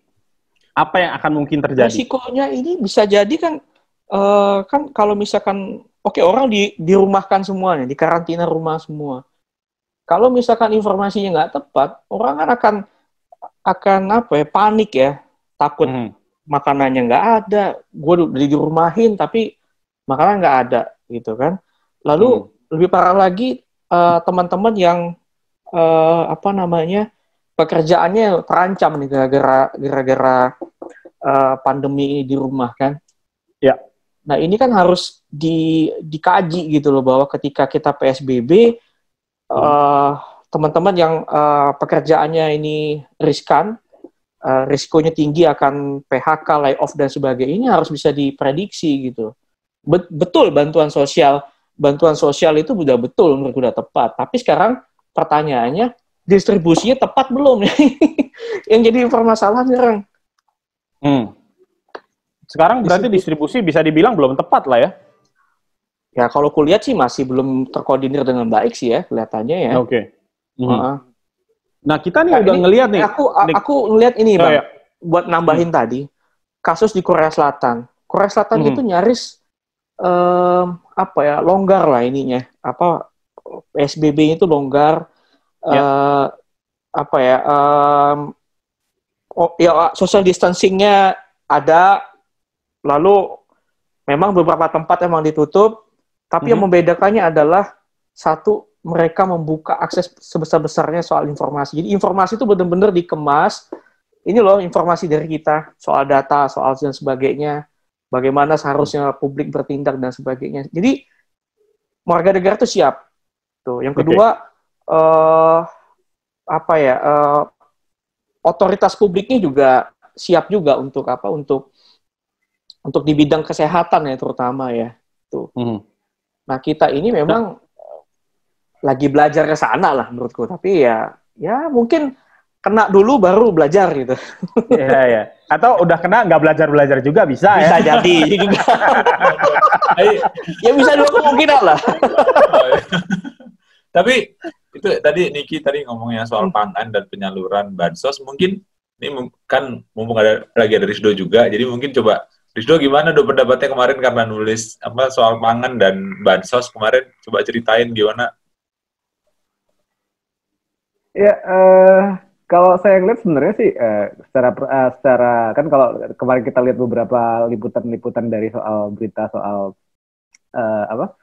Apa yang akan mungkin terjadi? Risikonya ini bisa jadi kan uh, kan kalau misalkan oke okay, orang di dirumahkan semuanya, di karantina rumah semua. Kalau misalkan informasinya nggak tepat, orang kan akan akan apa ya panik ya, takut hmm. makanannya nggak ada, gue udah dirumahin tapi makanan nggak ada gitu kan. Lalu hmm. lebih parah lagi uh, teman-teman yang uh, apa namanya pekerjaannya terancam nih gara-gara gara-gara uh, pandemi di rumah kan. Ya. Nah ini kan harus di dikaji gitu loh bahwa ketika kita PSBB uh, teman-teman yang uh, pekerjaannya ini riskan, uh, risikonya tinggi akan PHK, layoff dan sebagainya ini harus bisa diprediksi gitu. betul bantuan sosial bantuan sosial itu sudah betul menurut sudah tepat. Tapi sekarang pertanyaannya distribusinya tepat belum yang jadi permasalahan sekarang. Hmm. Sekarang berarti distribusi bisa dibilang belum tepat lah ya? Ya kalau kulihat sih masih belum terkoordinir dengan baik sih ya kelihatannya ya. Oke. Okay. Hmm. Uh Nah kita nih nah, udah ngelihat nih. Aku aku ngelihat ini oh, bang. Ya. Buat nambahin hmm. tadi kasus di Korea Selatan. Korea Selatan hmm. itu nyaris um, apa ya longgar lah ininya. Apa PSBB itu longgar ya. uh, apa ya um, oh, ya social distancingnya ada lalu memang beberapa tempat emang ditutup tapi -hmm. yang mhm. membedakannya adalah satu mereka membuka akses sebesar-besarnya soal informasi. Jadi informasi itu benar-benar dikemas. Ini loh informasi dari kita soal data, soal dan sebagainya. Bagaimana seharusnya publik bertindak dan sebagainya. Jadi warga negara itu siap. Tuh. Yang kedua okay. uh, eh, apa ya uh, otoritas publiknya juga siap juga untuk apa untuk untuk di bidang kesehatan ya terutama ya tuh hmm. nah kita ini memang nah. lagi belajar ke sana lah menurutku tapi ya ya mungkin kena dulu baru belajar gitu ya ya atau udah kena nggak belajar belajar juga bisa, bisa ya bisa jadi juga ya bisa dua kemungkinan lah tapi itu tadi Niki tadi ngomongnya soal hmm. pangan dan penyaluran bansos mungkin ini kan mumpung ada lagi ada Rizdo juga jadi mungkin coba Rizdo gimana do pendapatnya kemarin karena nulis apa soal pangan dan bansos kemarin coba ceritain gimana ya uh, kalau saya ngeliat sebenarnya sih uh, secara uh, secara kan kalau kemarin kita lihat beberapa liputan-liputan dari soal berita soal uh, apa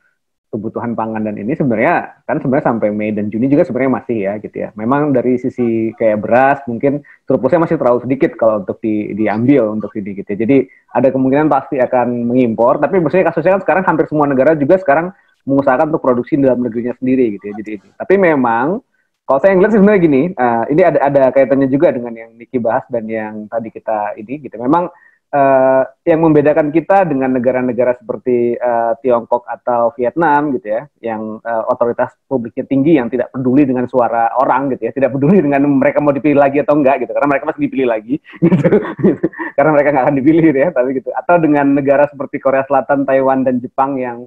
kebutuhan pangan dan ini sebenarnya kan sebenarnya sampai Mei dan Juni juga sebenarnya masih ya gitu ya. Memang dari sisi kayak beras mungkin surplusnya masih terlalu sedikit kalau untuk di, diambil untuk ini gitu ya. Jadi ada kemungkinan pasti akan mengimpor, tapi maksudnya kasusnya kan sekarang hampir semua negara juga sekarang mengusahakan untuk produksi dalam negerinya sendiri gitu ya. Jadi. Tapi memang kalau saya ngeliat sebenarnya gini, uh, ini ada ada kaitannya juga dengan yang Niki bahas dan yang tadi kita ini gitu. Memang uh, yang membedakan kita dengan negara-negara seperti uh, Tiongkok atau Vietnam gitu ya, yang uh, otoritas publiknya tinggi, yang tidak peduli dengan suara orang gitu ya, tidak peduli dengan mereka mau dipilih lagi atau enggak gitu, karena mereka masih dipilih lagi gitu, karena mereka nggak akan dipilih gitu ya, tapi gitu. Atau dengan negara seperti Korea Selatan, Taiwan dan Jepang yang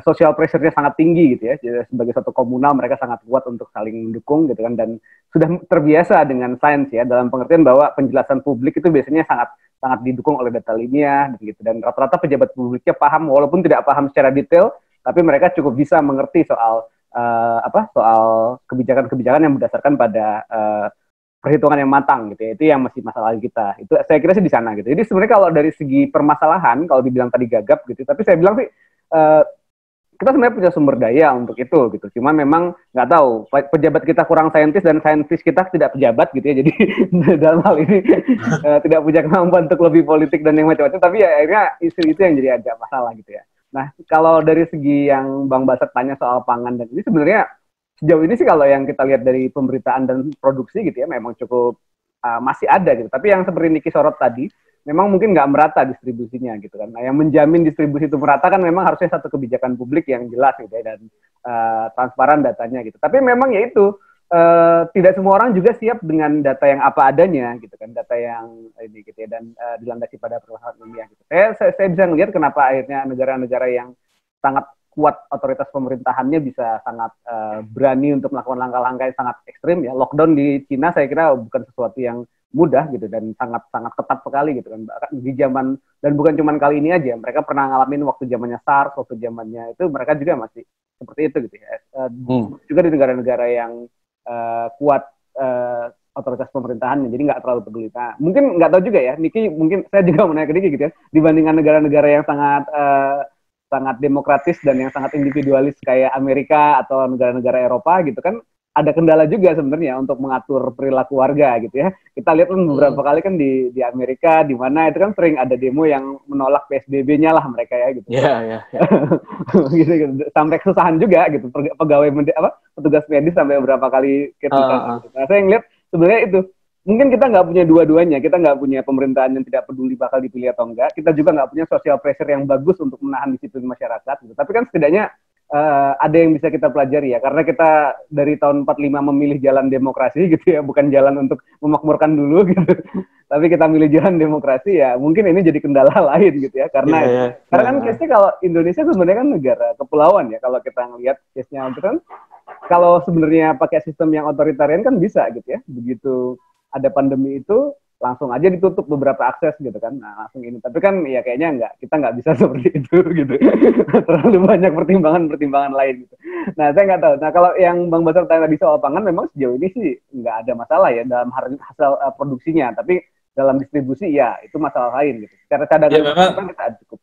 sosial pressure-nya sangat tinggi gitu ya. Jadi sebagai satu komunal mereka sangat kuat untuk saling mendukung gitu kan dan sudah terbiasa dengan sains ya dalam pengertian bahwa penjelasan publik itu biasanya sangat sangat didukung oleh data ilmiah gitu. Dan rata-rata pejabat publiknya paham walaupun tidak paham secara detail tapi mereka cukup bisa mengerti soal uh, apa soal kebijakan-kebijakan yang berdasarkan pada uh, perhitungan yang matang gitu ya. Itu yang masih masalah kita. Itu saya kira sih di sana gitu. Jadi sebenarnya kalau dari segi permasalahan kalau dibilang tadi gagap gitu tapi saya bilang sih uh, kita sebenarnya punya sumber daya untuk itu gitu. Cuma memang nggak tahu pejabat kita kurang saintis dan saintis kita tidak pejabat gitu ya. Jadi dalam hal ini uh, tidak punya kemampuan untuk lebih politik dan yang macam-macam. Tapi ya akhirnya isu itu yang jadi agak masalah gitu ya. Nah kalau dari segi yang Bang Basat tanya soal pangan dan ini sebenarnya sejauh ini sih kalau yang kita lihat dari pemberitaan dan produksi gitu ya memang cukup uh, masih ada gitu. Tapi yang seperti Niki sorot tadi memang mungkin nggak merata distribusinya gitu kan. Nah, yang menjamin distribusi itu merata kan memang harusnya satu kebijakan publik yang jelas gitu ya dan uh, transparan datanya gitu. Tapi memang ya itu uh, tidak semua orang juga siap dengan data yang apa adanya gitu kan, data yang ini gitu ya dan uh, dilandasi pada permasalahan ilmiah gitu. Saya, saya saya bisa melihat kenapa akhirnya negara-negara yang sangat kuat otoritas pemerintahannya bisa sangat uh, berani untuk melakukan langkah-langkah yang sangat ekstrim ya. Lockdown di Cina saya kira bukan sesuatu yang mudah gitu dan sangat sangat ketat sekali gitu kan. Di zaman dan bukan cuma kali ini aja mereka pernah ngalamin waktu zamannya SARS waktu zamannya itu mereka juga masih seperti itu gitu ya. Uh, hmm. juga di negara-negara yang uh, kuat uh, otoritas pemerintahan jadi nggak terlalu peduli. Nah mungkin nggak tahu juga ya Niki mungkin saya juga mau nanya ke Niki gitu ya. Dibandingkan negara-negara yang sangat uh, sangat demokratis dan yang sangat individualis kayak Amerika atau negara-negara Eropa gitu kan ada kendala juga sebenarnya untuk mengatur perilaku warga gitu ya. Kita lihat kan beberapa hmm. kali kan di di Amerika di mana itu kan sering ada demo yang menolak PSBB-nya lah mereka ya gitu. Iya, iya, iya. gitu, gitu. Sampai kesusahan juga gitu pegawai apa petugas medis sampai beberapa kali kita. Uh, uh. Gitu. Nah, saya ngeliat sebenarnya itu mungkin kita nggak punya dua-duanya, kita nggak punya pemerintahan yang tidak peduli bakal dipilih atau enggak, kita juga nggak punya social pressure yang bagus untuk menahan disiplin masyarakat. Gitu. Tapi kan setidaknya uh, ada yang bisa kita pelajari ya karena kita dari tahun 45 memilih jalan demokrasi gitu ya bukan jalan untuk memakmurkan dulu gitu. Tapi kita milih jalan demokrasi ya mungkin ini jadi kendala lain gitu ya karena yeah, yeah. karena kan case-nya kalau Indonesia sebenarnya kan negara kepulauan ya kalau kita ngelihat case-nya. Itu kan kalau sebenarnya pakai sistem yang otoritarian kan bisa gitu ya. Begitu ada pandemi itu langsung aja ditutup beberapa akses gitu kan. Nah langsung ini. Tapi kan ya kayaknya nggak kita nggak bisa seperti itu gitu. Terlalu banyak pertimbangan pertimbangan lain gitu. Nah saya nggak tahu. Nah kalau yang bang Basar tanya tadi soal pangan memang sejauh ini sih nggak ada masalah ya dalam hasil uh, produksinya. Tapi dalam distribusi ya itu masalah lain gitu. Cara cadangan ya, memang, kita cukup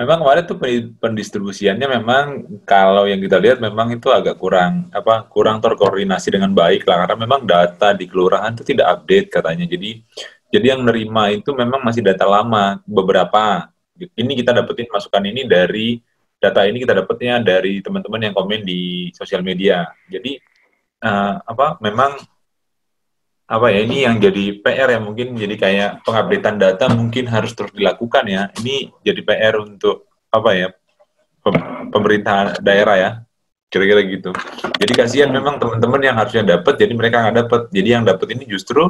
memang kemarin tuh pendistribusiannya memang kalau yang kita lihat memang itu agak kurang apa kurang terkoordinasi dengan baik lah karena memang data di kelurahan itu tidak update katanya. Jadi jadi yang nerima itu memang masih data lama beberapa. Ini kita dapetin masukan ini dari data ini kita dapetnya dari teman-teman yang komen di sosial media. Jadi uh, apa memang apa ya ini yang jadi PR ya mungkin jadi kayak pengupdatean data mungkin harus terus dilakukan ya. Ini jadi PR untuk apa ya pemerintah daerah ya kira-kira gitu. Jadi kasihan memang teman-teman yang harusnya dapat jadi mereka nggak dapat jadi yang dapat ini justru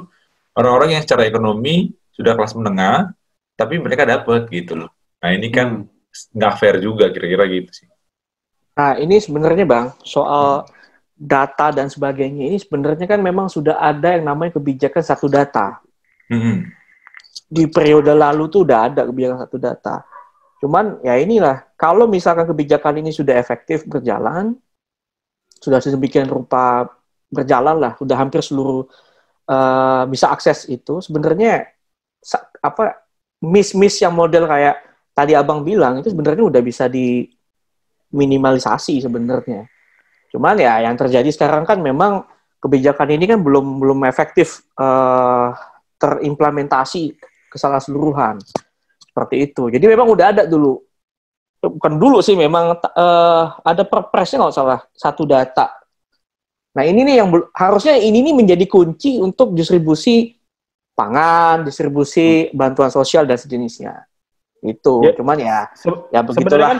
orang-orang yang secara ekonomi sudah kelas menengah tapi mereka dapat gitu loh. Nah ini kan hmm. nggak fair juga kira-kira gitu sih. Nah ini sebenarnya bang soal hmm data dan sebagainya ini sebenarnya kan memang sudah ada yang namanya kebijakan satu data. Mm-hmm. Di periode lalu tuh udah ada kebijakan satu data. Cuman ya inilah, kalau misalkan kebijakan ini sudah efektif berjalan, sudah sedemikian rupa berjalan lah, sudah hampir seluruh uh, bisa akses itu, sebenarnya apa miss-miss yang model kayak tadi abang bilang itu sebenarnya udah bisa diminimalisasi sebenarnya Cuman ya yang terjadi sekarang kan memang kebijakan ini kan belum belum efektif uh, terimplementasi seluruhan seperti itu. Jadi memang udah ada dulu, bukan dulu sih memang uh, ada perpresnya nggak salah satu data. Nah ini nih yang harusnya ini nih menjadi kunci untuk distribusi pangan, distribusi bantuan sosial dan sejenisnya. Itu, ya, cuman ya, ya begitulah. Kan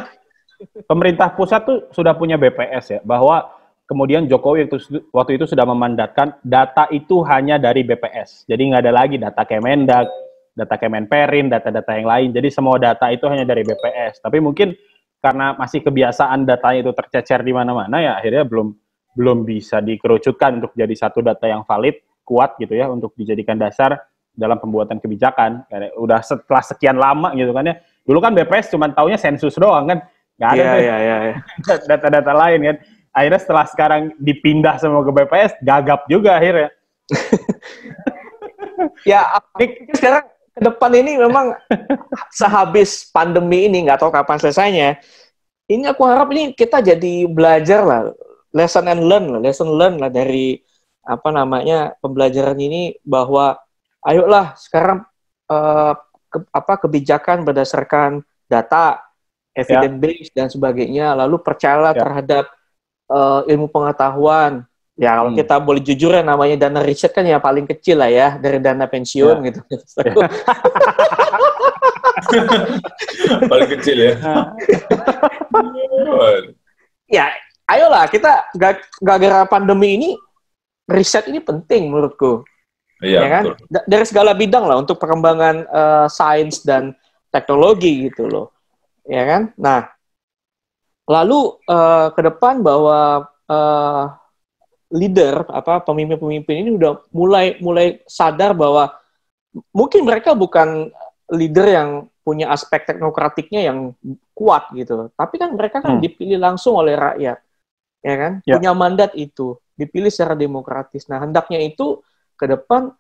pemerintah pusat tuh sudah punya BPS ya, bahwa kemudian Jokowi itu, waktu itu sudah memandatkan data itu hanya dari BPS. Jadi nggak ada lagi data Kemendak, data Kemenperin, data-data yang lain. Jadi semua data itu hanya dari BPS. Tapi mungkin karena masih kebiasaan datanya itu tercecer di mana-mana ya akhirnya belum belum bisa dikerucutkan untuk jadi satu data yang valid, kuat gitu ya untuk dijadikan dasar dalam pembuatan kebijakan. Udah setelah sekian lama gitu kan ya. Dulu kan BPS cuma taunya sensus doang kan Nggak ada yeah, yeah, yeah, data-data lain kan. Akhirnya setelah sekarang dipindah semua ke BPS, gagap juga akhirnya. ya, ini sekarang ke depan ini memang sehabis pandemi ini, nggak tahu kapan selesainya, ini aku harap ini kita jadi belajar lah, lesson and learn lah, lesson learn lah dari apa namanya pembelajaran ini bahwa ayolah sekarang uh, ke, apa kebijakan berdasarkan data evidence ya. based dan sebagainya lalu percayalah ya. terhadap uh, ilmu pengetahuan ya kalau hmm. kita boleh jujur ya namanya dana riset kan ya paling kecil lah ya dari dana pensiun ya. gitu ya. paling kecil ya ya ayolah kita gak gara pandemi ini riset ini penting menurutku Iya, ya kan? Betul. Dari segala bidang lah untuk perkembangan uh, sains dan teknologi gitu loh ya kan? Nah, lalu uh, ke depan bahwa uh, leader apa pemimpin-pemimpin ini udah mulai mulai sadar bahwa mungkin mereka bukan leader yang punya aspek teknokratiknya yang kuat gitu. Tapi kan mereka kan hmm. dipilih langsung oleh rakyat, ya kan? Ya. Punya mandat itu, dipilih secara demokratis. Nah, hendaknya itu ke depan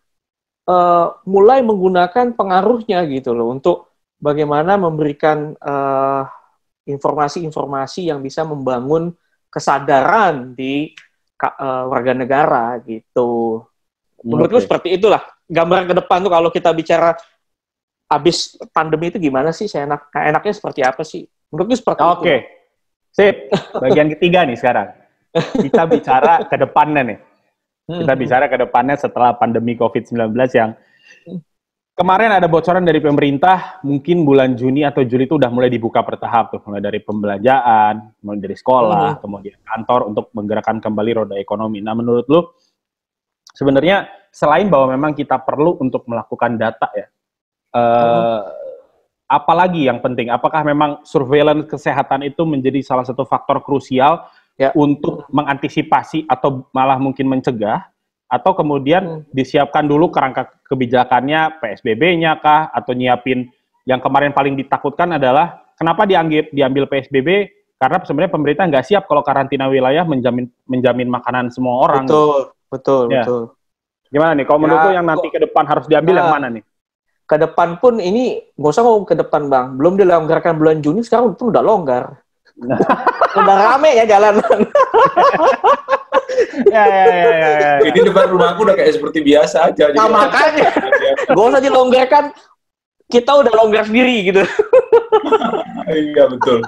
uh, mulai menggunakan pengaruhnya gitu loh untuk bagaimana memberikan uh, informasi-informasi yang bisa membangun kesadaran di uh, warga negara gitu. Menurutku okay. seperti itulah gambaran ke depan tuh kalau kita bicara habis pandemi itu gimana sih? Saya enak enaknya seperti apa sih? Menurutku seperti Oke. Okay. Sip. Bagian ketiga nih sekarang. Kita bicara ke depannya nih. Kita hmm. bicara ke depannya setelah pandemi COVID-19 yang kemarin ada bocoran dari pemerintah, mungkin bulan Juni atau Juli itu udah mulai dibuka bertahap tuh, mulai dari pembelajaran, mulai dari sekolah, hmm. kemudian kantor untuk menggerakkan kembali roda ekonomi. Nah, menurut lu sebenarnya selain bahwa memang kita perlu untuk melakukan data ya, uh, apalagi yang penting? Apakah memang surveillance kesehatan itu menjadi salah satu faktor krusial ya. untuk mengantisipasi atau malah mungkin mencegah atau kemudian hmm. disiapkan dulu kerangka kebijakannya PSBB-nya kah atau nyiapin yang kemarin paling ditakutkan adalah kenapa diambil diambil PSBB karena sebenarnya pemerintah nggak siap kalau karantina wilayah menjamin menjamin makanan semua orang. Betul, betul, ya. betul. Gimana nih? Kalau ya, menurut yang nanti ke depan harus diambil nah, yang mana nih? Ke depan pun ini nggak usah ngomong ke depan bang. Belum dilonggarkan bulan Juni sekarang pun udah longgar. Udah rame ya jalanan. ya, ya, ya, ya, ya. Ini depan rumahku udah kayak seperti biasa aja. Nah, makanya. Gak usah dilonggarkan. Kita udah longgar sendiri gitu. iya, betul.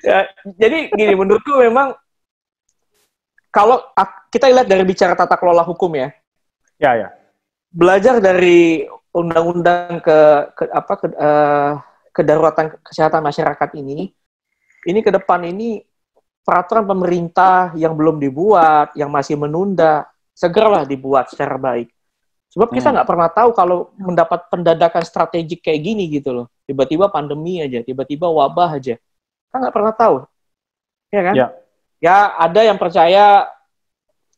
ya, jadi gini, menurutku memang kalau kita lihat dari bicara tata kelola hukum ya. Ya, ya. Belajar dari undang-undang ke, ke apa ke, uh, kedaruratan kesehatan masyarakat ini, ini ke depan ini peraturan pemerintah yang belum dibuat, yang masih menunda, segeralah dibuat secara baik. Sebab kita hmm. nggak hmm. pernah tahu kalau mendapat pendadakan strategik kayak gini gitu loh. Tiba-tiba pandemi aja, tiba-tiba wabah aja. Kita nggak pernah tahu. Ya kan? Ya. ya ada yang percaya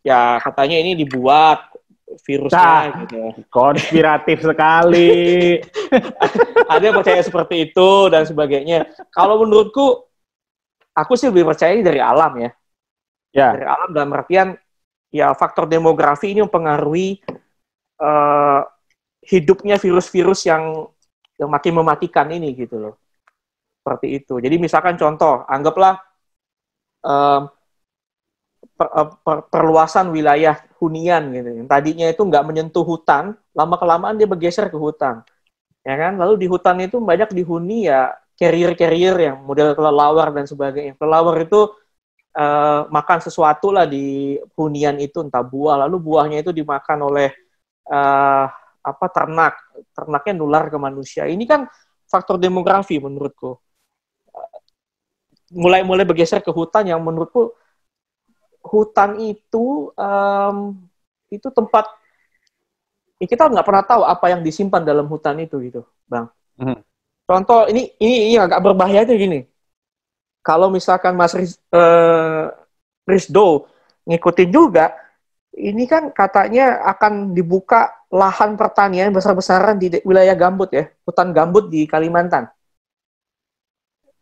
ya katanya ini dibuat virusnya nah, gitu. Konspiratif sekali. Ada yang percaya seperti itu dan sebagainya. Kalau menurutku, aku sih lebih percaya dari alam ya. Ya. Dari alam dalam artian ya faktor demografi ini mempengaruhi uh, hidupnya virus-virus yang yang makin mematikan ini gitu loh. Seperti itu. Jadi misalkan contoh, anggaplah um, per, eh, per, perluasan wilayah hunian gitu. Yang tadinya itu nggak menyentuh hutan, lama kelamaan dia bergeser ke hutan, ya kan? Lalu di hutan itu banyak dihuni ya carrier-carrier yang model kelelawar dan sebagainya. Kelelawar itu uh, makan sesuatu lah di hunian itu, entah buah, lalu buahnya itu dimakan oleh uh, apa ternak, ternaknya nular ke manusia. Ini kan faktor demografi menurutku. Mulai-mulai bergeser ke hutan yang menurutku hutan itu um, itu tempat ya kita nggak pernah tahu apa yang disimpan dalam hutan itu gitu, bang. Hmm. Contoh ini ini ini agak berbahaya tuh gini. Kalau misalkan Mas Riz, uh, Rizdo ngikutin juga, ini kan katanya akan dibuka lahan pertanian besar-besaran di wilayah gambut ya, hutan gambut di Kalimantan.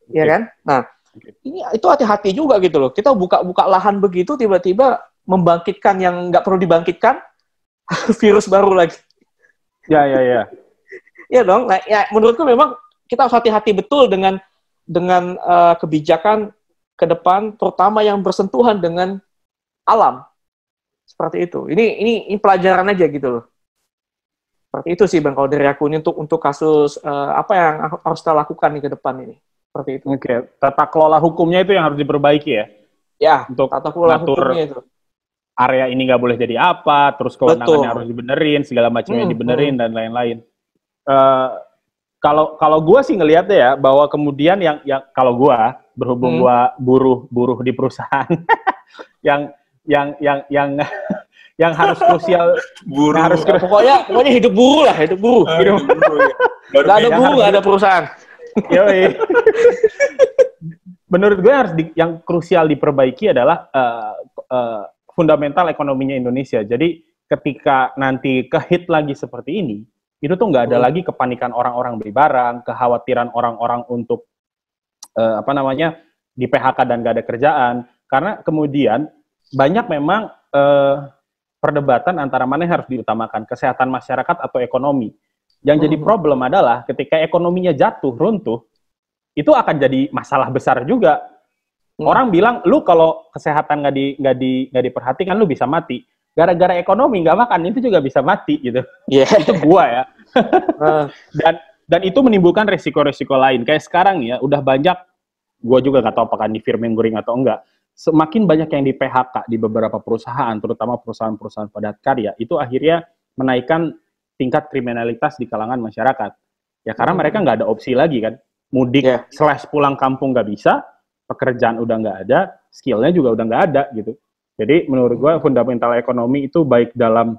Okay. Ya kan? Nah, ini itu hati-hati juga gitu loh. Kita buka-buka lahan begitu tiba-tiba membangkitkan yang nggak perlu dibangkitkan virus baru lagi. Ya ya ya. ya dong. Nah, ya menurutku memang kita harus hati-hati betul dengan dengan uh, kebijakan ke depan, terutama yang bersentuhan dengan alam. Seperti itu. Ini ini, ini pelajaran aja gitu loh. Seperti itu sih bang kalau dari aku ini untuk untuk kasus uh, apa yang harus kita lakukan nih ke depan ini seperti itu. Oke, okay. tata kelola hukumnya itu yang harus diperbaiki ya? Ya, untuk tata kelola hukumnya itu. Area ini nggak boleh jadi apa, terus kewenangannya harus dibenerin, segala macamnya hmm, dibenerin hmm. dan lain-lain. Uh, kalau kalau gue sih ngelihatnya ya bahwa kemudian yang yang kalau gue berhubung hmm. gue buruh buruh di perusahaan yang yang yang yang yang harus krusial buruh harus pokoknya pokoknya hidup buruh lah hidup buruh uh, hidup, hidup buruh ya. Gak ada buruh gak ada perusahaan menurut gue harus di, yang krusial diperbaiki adalah uh, uh, fundamental ekonominya Indonesia. Jadi ketika nanti kehit lagi seperti ini, itu tuh nggak ada hmm. lagi kepanikan orang-orang beli barang, kekhawatiran orang-orang untuk uh, apa namanya di PHK dan nggak ada kerjaan. Karena kemudian banyak memang uh, perdebatan antara mana yang harus diutamakan, kesehatan masyarakat atau ekonomi. Yang jadi hmm. problem adalah ketika ekonominya jatuh, runtuh, itu akan jadi masalah besar juga. Hmm. Orang bilang, lu kalau kesehatan nggak di nggak di nggak diperhatikan, lu bisa mati. Gara-gara ekonomi nggak makan itu juga bisa mati gitu. Yeah. itu gua ya. dan dan itu menimbulkan resiko-resiko lain. Kayak sekarang ya, udah banyak, gua juga nggak tahu apakah di Firmenguring atau enggak. Semakin banyak yang di PHK di beberapa perusahaan, terutama perusahaan-perusahaan padat karya, itu akhirnya menaikkan tingkat kriminalitas di kalangan masyarakat. Ya karena hmm. mereka nggak ada opsi lagi kan mudik yeah. slash pulang kampung nggak bisa, pekerjaan udah nggak ada, skillnya juga udah nggak ada gitu. Jadi menurut gue fundamental ekonomi itu baik dalam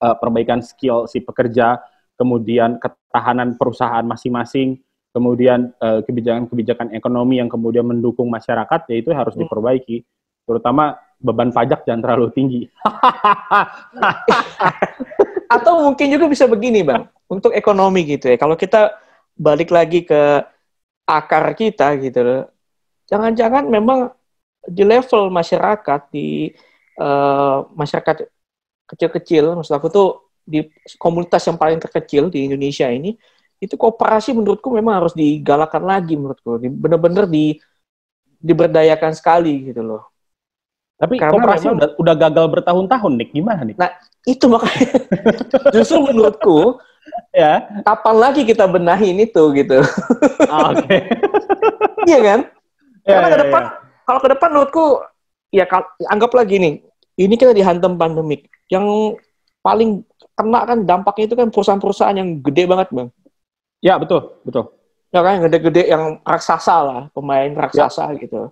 uh, perbaikan skill si pekerja, kemudian ketahanan perusahaan masing-masing, kemudian eh, kebijakan-kebijakan ekonomi yang kemudian mendukung masyarakat, ya itu harus hmm. diperbaiki. Terutama beban pajak jangan terlalu tinggi. Atau mungkin juga bisa begini, Bang, untuk ekonomi gitu ya. Kalau kita balik lagi ke akar kita gitu loh. Jangan-jangan memang di level masyarakat di uh, masyarakat kecil-kecil, maksud aku tuh di komunitas yang paling terkecil di Indonesia ini itu kooperasi menurutku memang harus digalakan lagi menurutku, benar-benar di diberdayakan sekali gitu loh. Tapi Karena kooperasi memang, udah, udah gagal bertahun-tahun, Nick. Gimana, nih? Nah, itu makanya justru menurutku ya kapan lagi kita benahin itu gitu oh, oke okay. iya kan ya, karena ya, ke depan ya. kalau ke depan menurutku ya anggap lagi nih ini kita dihantam pandemik yang paling kena kan dampaknya itu kan perusahaan-perusahaan yang gede banget bang ya betul betul ya kan gede-gede yang raksasa lah pemain raksasa ya. gitu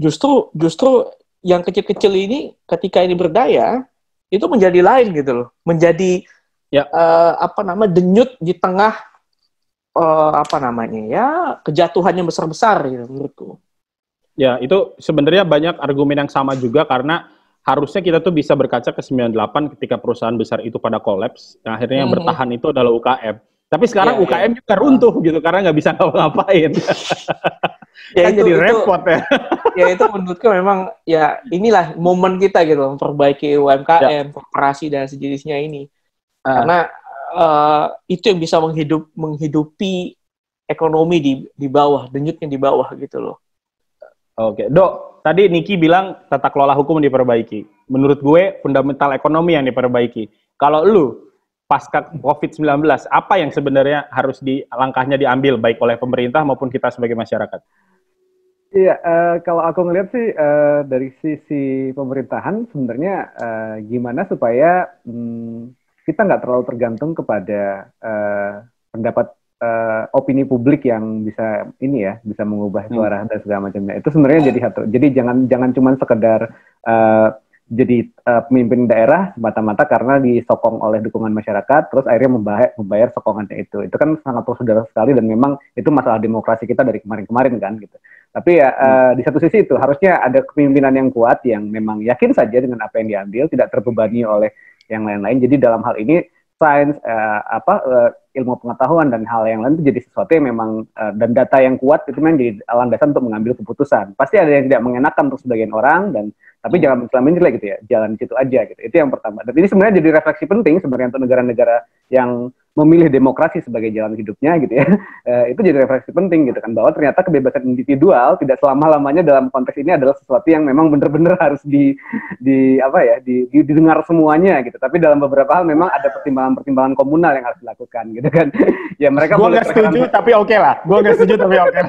justru justru yang kecil-kecil ini ketika ini berdaya itu menjadi lain gitu loh menjadi ya. uh, apa nama denyut di tengah uh, apa namanya ya kejatuhannya besar-besar gitu menurutku. Ya, itu sebenarnya banyak argumen yang sama juga karena harusnya kita tuh bisa berkaca ke 98 ketika perusahaan besar itu pada kolaps. Yang akhirnya yang hmm. bertahan itu adalah UKM. Tapi sekarang ya, UKM ya. juga runtuh gitu karena nggak bisa ngapa-ngapain. ya kan itu, jadi repot itu, ya. ya itu menurutku memang ya inilah momen kita gitu memperbaiki UMKM, ya. dan sejenisnya ini. Uh. Karena uh, itu yang bisa menghidup menghidupi ekonomi di di bawah, denyutnya di bawah gitu loh. Oke, Dok, tadi Niki bilang tata kelola hukum diperbaiki. Menurut gue fundamental ekonomi yang diperbaiki. Kalau lu pasca COVID-19, apa yang sebenarnya harus di langkahnya diambil baik oleh pemerintah maupun kita sebagai masyarakat? Iya, uh, kalau aku ngelihat sih uh, dari sisi pemerintahan sebenarnya uh, gimana supaya um, kita nggak terlalu tergantung kepada uh, pendapat uh, opini publik yang bisa ini ya bisa mengubah hmm. suara hmm. dan segala macamnya itu sebenarnya jadi satu jadi jangan jangan cuma sekedar uh, jadi uh, pemimpin daerah semata-mata karena disokong oleh dukungan masyarakat terus akhirnya membayar, membayar sokongannya itu itu kan sangat prosedur sekali dan memang itu masalah demokrasi kita dari kemarin-kemarin kan gitu tapi ya hmm. uh, di satu sisi itu harusnya ada kepemimpinan yang kuat yang memang yakin saja dengan apa yang diambil tidak terbebani oleh yang lain-lain. Jadi dalam hal ini sains uh, apa uh, ilmu pengetahuan dan hal yang lain itu jadi sesuatu yang memang uh, dan data yang kuat itu memang jadi landasan untuk mengambil keputusan. Pasti ada yang tidak mengenakan untuk sebagian orang dan tapi jangan selama gitu ya, jalan di situ aja gitu. Itu yang pertama. Dan ini sebenarnya jadi refleksi penting sebenarnya untuk negara-negara yang memilih demokrasi sebagai jalan hidupnya gitu ya e, itu jadi refleksi penting gitu kan bahwa ternyata kebebasan individual tidak selama lamanya dalam konteks ini adalah sesuatu yang memang benar-benar harus di di apa ya di, di, didengar semuanya gitu tapi dalam beberapa hal memang ada pertimbangan-pertimbangan komunal yang harus dilakukan gitu kan ya mereka gue nggak setuju tapi oke okay lah gue nggak setuju tapi oke okay.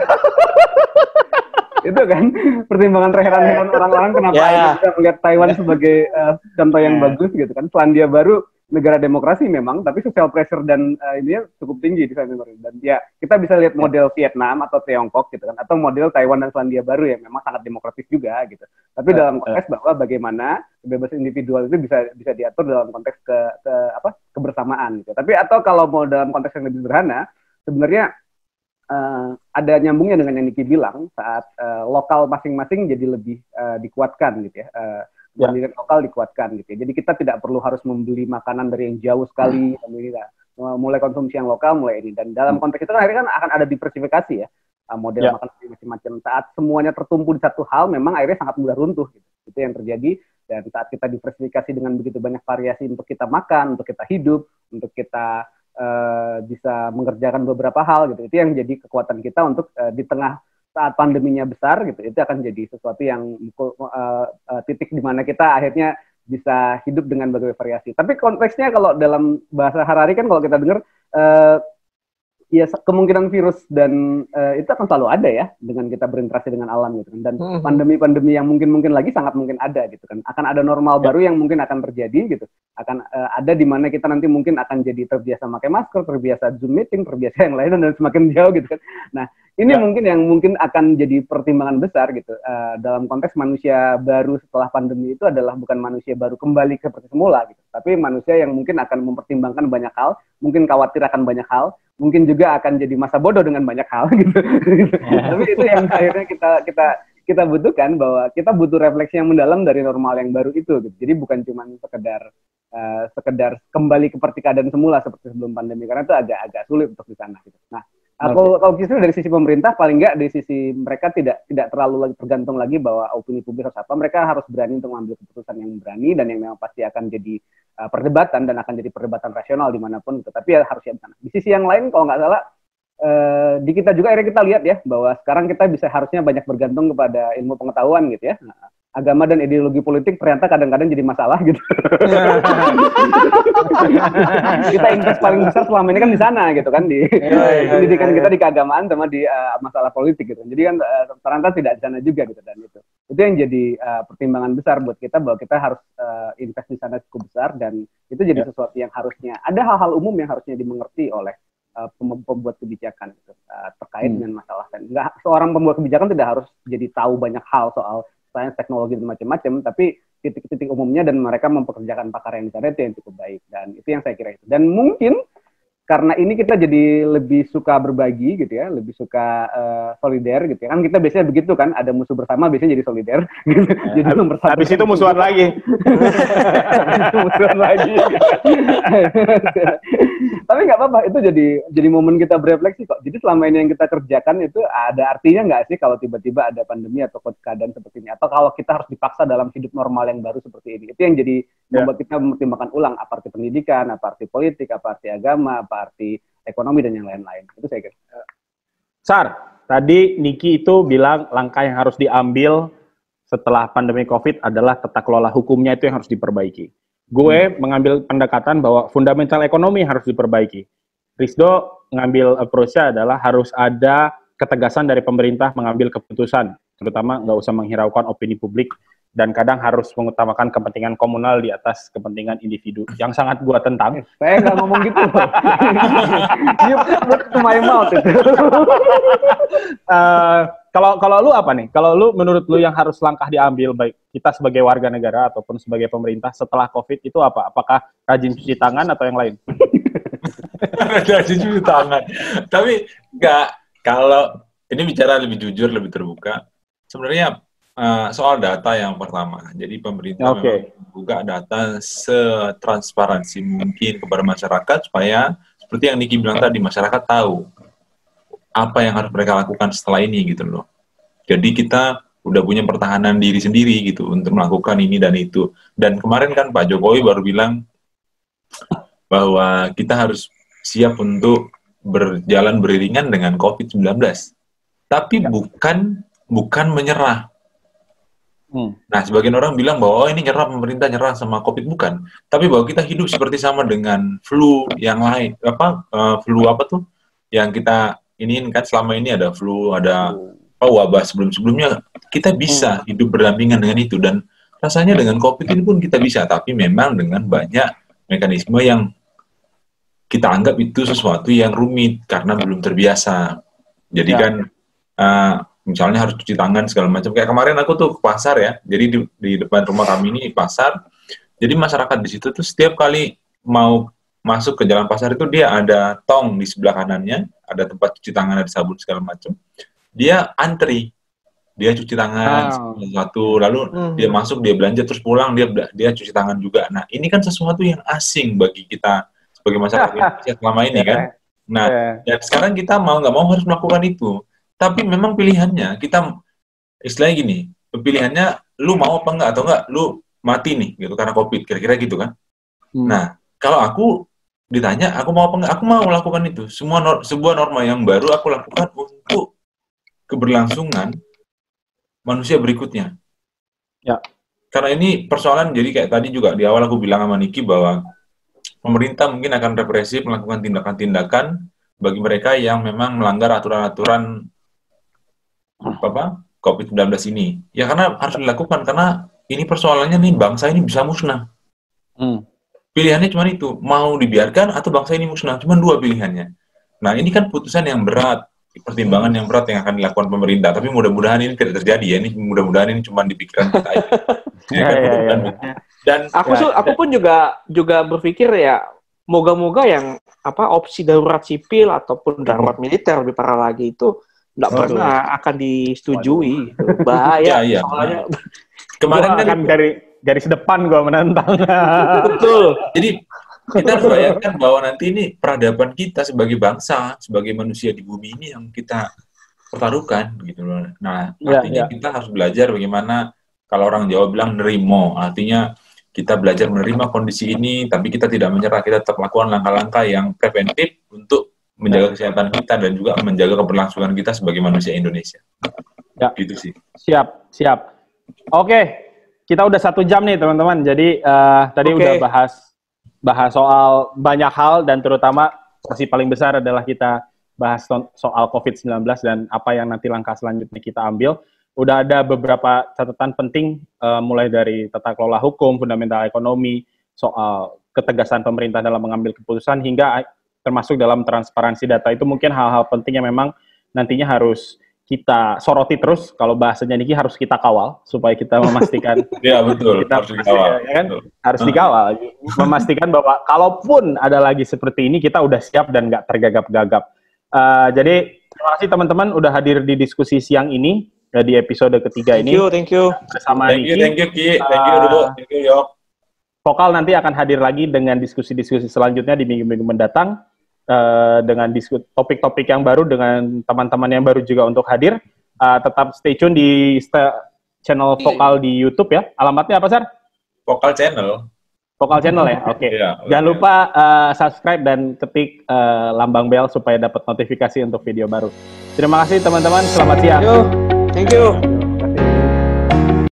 itu kan pertimbangan terheran-heran orang-orang kenapa yeah. bisa melihat Taiwan sebagai uh, contoh yang yeah. bagus gitu kan Selandia Baru negara demokrasi memang, tapi social pressure dan uh, ini cukup tinggi di sana dan ya kita bisa lihat model Vietnam atau Tiongkok gitu kan, atau model Taiwan dan Selandia Baru yang memang sangat demokratis juga gitu. Tapi uh, dalam konteks uh, bahwa bagaimana kebebasan individual itu bisa bisa diatur dalam konteks ke, ke apa kebersamaan gitu. Tapi atau kalau mau dalam konteks yang lebih sederhana, sebenarnya uh, ada nyambungnya dengan yang Niki bilang saat uh, lokal masing-masing jadi lebih uh, dikuatkan gitu ya. Uh, ya. lokal dikuatkan gitu ya. Jadi kita tidak perlu harus membeli makanan dari yang jauh sekali, hmm. mulai konsumsi yang lokal mulai ini. Dan dalam hmm. konteks itu kan akhirnya kan akan ada diversifikasi ya model ya. makanan macam-macam. Saat semuanya tertumpu di satu hal, memang akhirnya sangat mudah runtuh. Gitu. Itu yang terjadi. Dan saat kita diversifikasi dengan begitu banyak variasi untuk kita makan, untuk kita hidup, untuk kita uh, bisa mengerjakan beberapa hal gitu. Itu yang jadi kekuatan kita untuk uh, di tengah saat pandeminya besar gitu. Itu akan jadi sesuatu yang uh, uh, titik di mana kita akhirnya bisa hidup dengan berbagai variasi. Tapi konteksnya kalau dalam bahasa Harari kan kalau kita dengar uh, ya kemungkinan virus dan uh, itu akan selalu ada ya dengan kita berinteraksi dengan alam gitu kan dan hmm. pandemi-pandemi yang mungkin mungkin lagi sangat mungkin ada gitu kan akan ada normal ya. baru yang mungkin akan terjadi gitu akan uh, ada di mana kita nanti mungkin akan jadi terbiasa pakai masker terbiasa zoom meeting terbiasa yang lain dan semakin jauh gitu kan nah ini ya. mungkin yang mungkin akan jadi pertimbangan besar gitu uh, dalam konteks manusia baru setelah pandemi itu adalah bukan manusia baru kembali seperti semula gitu tapi manusia yang mungkin akan mempertimbangkan banyak hal mungkin khawatir akan banyak hal mungkin juga akan jadi masa bodoh dengan banyak hal gitu. Yeah. Tapi itu yang akhirnya kita kita kita butuhkan bahwa kita butuh refleksi yang mendalam dari normal yang baru itu gitu. Jadi bukan cuma sekedar uh, sekedar kembali ke keadaan semula seperti sebelum pandemi karena itu agak agak sulit untuk di sana gitu. Nah, kalau kalau justru dari sisi pemerintah paling enggak dari sisi mereka tidak tidak terlalu lagi tergantung lagi bahwa opini publik harus apa. Mereka harus berani untuk mengambil keputusan yang berani dan yang memang pasti akan jadi uh, perdebatan dan akan jadi perdebatan rasional di mana pun. Tapi ya harus sana. Di sisi yang lain kalau nggak salah uh, di kita juga akhirnya kita lihat ya bahwa sekarang kita bisa harusnya banyak bergantung kepada ilmu pengetahuan gitu ya. Nah, agama dan ideologi politik ternyata kadang-kadang jadi masalah gitu. kita invest paling besar selama ini kan di sana gitu kan di iya, iya, pendidikan iya, kita di keagamaan sama di uh, masalah politik gitu. Jadi kan uh, ternyata tidak di sana juga gitu dan itu. Itu yang jadi uh, pertimbangan besar buat kita bahwa kita harus uh, invest di sana cukup besar dan itu jadi sesuatu yang harusnya ada hal-hal umum yang harusnya dimengerti oleh uh, pembuat kebijakan gitu, uh, terkait hmm. dengan masalah kan. Enggak seorang pembuat kebijakan tidak harus jadi tahu banyak hal soal sains, teknologi dan macam-macam, tapi titik-titik umumnya dan mereka mempekerjakan pakar yang di sana itu yang cukup baik dan itu yang saya kira itu. Dan mungkin karena ini kita jadi lebih suka berbagi gitu ya, lebih suka uh, solider gitu ya. Kan kita biasanya begitu kan, ada musuh bersama biasanya jadi solider. Gitu. Ya, jadi nomor satu. Habis itu musuhan lagi. musuhan lagi. Tapi nggak apa-apa, itu jadi jadi momen kita berefleksi kok. Jadi selama ini yang kita kerjakan itu ada artinya nggak sih kalau tiba-tiba ada pandemi atau keadaan seperti ini? Atau kalau kita harus dipaksa dalam hidup normal yang baru seperti ini? Itu yang jadi ya. membuat kita mempertimbangkan ulang apa arti pendidikan, apa arti politik, apa arti agama, apa arti ekonomi dan yang lain-lain. Itu saya kira. Sar, tadi Niki itu bilang langkah yang harus diambil setelah pandemi COVID adalah tata kelola hukumnya itu yang harus diperbaiki. Gue hmm. mengambil pendekatan bahwa fundamental ekonomi harus diperbaiki. Rizdo ngambil approach-nya adalah harus ada ketegasan dari pemerintah mengambil keputusan, terutama nggak usah menghiraukan opini publik dan kadang harus mengutamakan kepentingan komunal di atas kepentingan individu yang sangat gua tentang. Saya nggak ngomong gitu. You put to my mouth uh, kalau kalau lu apa nih? Kalau lu menurut lu yang harus langkah diambil baik kita sebagai warga negara ataupun sebagai pemerintah setelah Covid itu apa? Apakah rajin cuci tangan atau yang lain? rajin cuci tangan. Tapi nggak kalau ini bicara lebih jujur, lebih terbuka. Sebenarnya uh, soal data yang pertama. Jadi pemerintah okay. membuka data setransparansi mungkin kepada masyarakat supaya seperti yang Niki bilang tadi masyarakat tahu apa yang harus mereka lakukan setelah ini gitu loh. Jadi kita udah punya pertahanan diri sendiri gitu untuk melakukan ini dan itu. Dan kemarin kan Pak Jokowi baru bilang bahwa kita harus siap untuk berjalan beriringan dengan COVID-19. Tapi ya. bukan bukan menyerah. Hmm. Nah, sebagian orang bilang bahwa oh, ini nyerah pemerintah nyerah sama COVID bukan, tapi bahwa kita hidup seperti sama dengan flu yang lain apa uh, flu apa tuh yang kita ini kan selama ini ada flu, ada apa wabah sebelum-sebelumnya kita bisa hmm. hidup berdampingan dengan itu dan rasanya dengan COVID ini pun kita bisa, tapi memang dengan banyak mekanisme yang kita anggap itu sesuatu yang rumit karena belum terbiasa. Jadi ya. kan uh, misalnya harus cuci tangan segala macam. Kayak kemarin aku tuh ke pasar ya, jadi di, di depan rumah kami ini pasar. Jadi masyarakat di situ tuh setiap kali mau masuk ke jalan pasar itu dia ada tong di sebelah kanannya, ada tempat cuci tangan, ada sabun segala macam. Dia antri, dia cuci tangan Oh. satu, lalu Hmm. dia masuk, dia belanja terus pulang dia dia cuci tangan juga. Nah ini kan sesuatu yang asing bagi kita sebagai masyarakat Indonesia selama ini kan. Nah Ya. dan sekarang kita mau nggak mau harus melakukan itu. Tapi memang pilihannya kita istilahnya gini, pilihannya lu mau apa enggak atau enggak lu mati nih gitu karena covid kira-kira gitu kan. Hmm. Nah kalau aku ditanya aku mau apa enggak, aku mau melakukan itu. Semua nor- sebuah norma yang baru aku lakukan untuk keberlangsungan manusia berikutnya. Ya. Karena ini persoalan jadi kayak tadi juga di awal aku bilang sama Niki bahwa pemerintah mungkin akan represif melakukan tindakan-tindakan bagi mereka yang memang melanggar aturan-aturan apa COVID-19 ini. Ya karena harus dilakukan karena ini persoalannya nih bangsa ini bisa musnah. Hmm. Pilihannya cuma itu, mau dibiarkan atau bangsa ini musnah. Cuma dua pilihannya. Nah ini kan putusan yang berat, pertimbangan yang berat yang akan dilakukan pemerintah. Tapi mudah-mudahan ini tidak terjadi ya. Ini mudah-mudahan ini cuma di pikiran kita aja. Ya kan, ya, ya, ya. Dan Aku Ya, aku pun juga juga berpikir ya moga-moga yang apa opsi darurat sipil ataupun darurat militer lebih parah lagi itu tidak Waduh. pernah akan disetujui. Bahaya. Ya, iya. Soalnya kemarin Gua kan akan dari garis depan gua menentang. betul. Jadi kita harus bayangkan bahwa nanti ini peradaban kita sebagai bangsa, sebagai manusia di bumi ini yang kita pertaruhkan gitu loh. Nah, Ya, artinya ya. kita harus belajar bagaimana kalau orang Jawa bilang nerimo, artinya kita belajar menerima kondisi ini, tapi kita tidak menyerah, kita tetap melakukan langkah-langkah yang preventif untuk menjaga kesehatan kita dan juga menjaga keberlangsungan kita sebagai manusia Indonesia. Ya. Gitu sih. Siap, siap. Oke, kita udah satu jam nih teman-teman. Jadi eh, tadi Oke. udah bahas bahas soal banyak hal dan terutama porsi paling besar adalah kita bahas so- soal COVID-19 dan apa yang nanti langkah selanjutnya kita ambil. Udah ada beberapa catatan penting eh, mulai dari tata kelola hukum, fundamental ekonomi, soal ketegasan pemerintah dalam mengambil keputusan hingga termasuk dalam transparansi data itu mungkin hal-hal penting yang memang nantinya harus kita soroti terus kalau bahasanya Niki harus kita kawal supaya kita memastikan Ya, betul. Kita harus dikawal. ya kan? Betul. harus dikawal memastikan bahwa kalaupun ada lagi seperti ini kita udah siap dan nggak tergagap-gagap. Eh, jadi terima kasih teman-teman udah hadir di diskusi siang ini eh, di episode ketiga Thank ini you, thank you. bersama Thank you, Niki. thank you, Ki. Thank you, Uh, Dodo. Thank you, Yok. Vokal nanti akan hadir lagi dengan diskusi-diskusi selanjutnya di minggu-minggu mendatang eh, dengan disku- topik-topik yang baru dengan teman-teman yang baru juga untuk hadir. Eh, tetap stay tune di channel Vokal di YouTube ya. Alamatnya apa, Sar? Vokal channel. Vokal channel ya. Oke. Iya. Jangan lupa eh, subscribe dan ketik eh, lambang bel supaya dapat notifikasi untuk video baru. Terima kasih teman-teman. Selamat siang. Thank you. Thank you.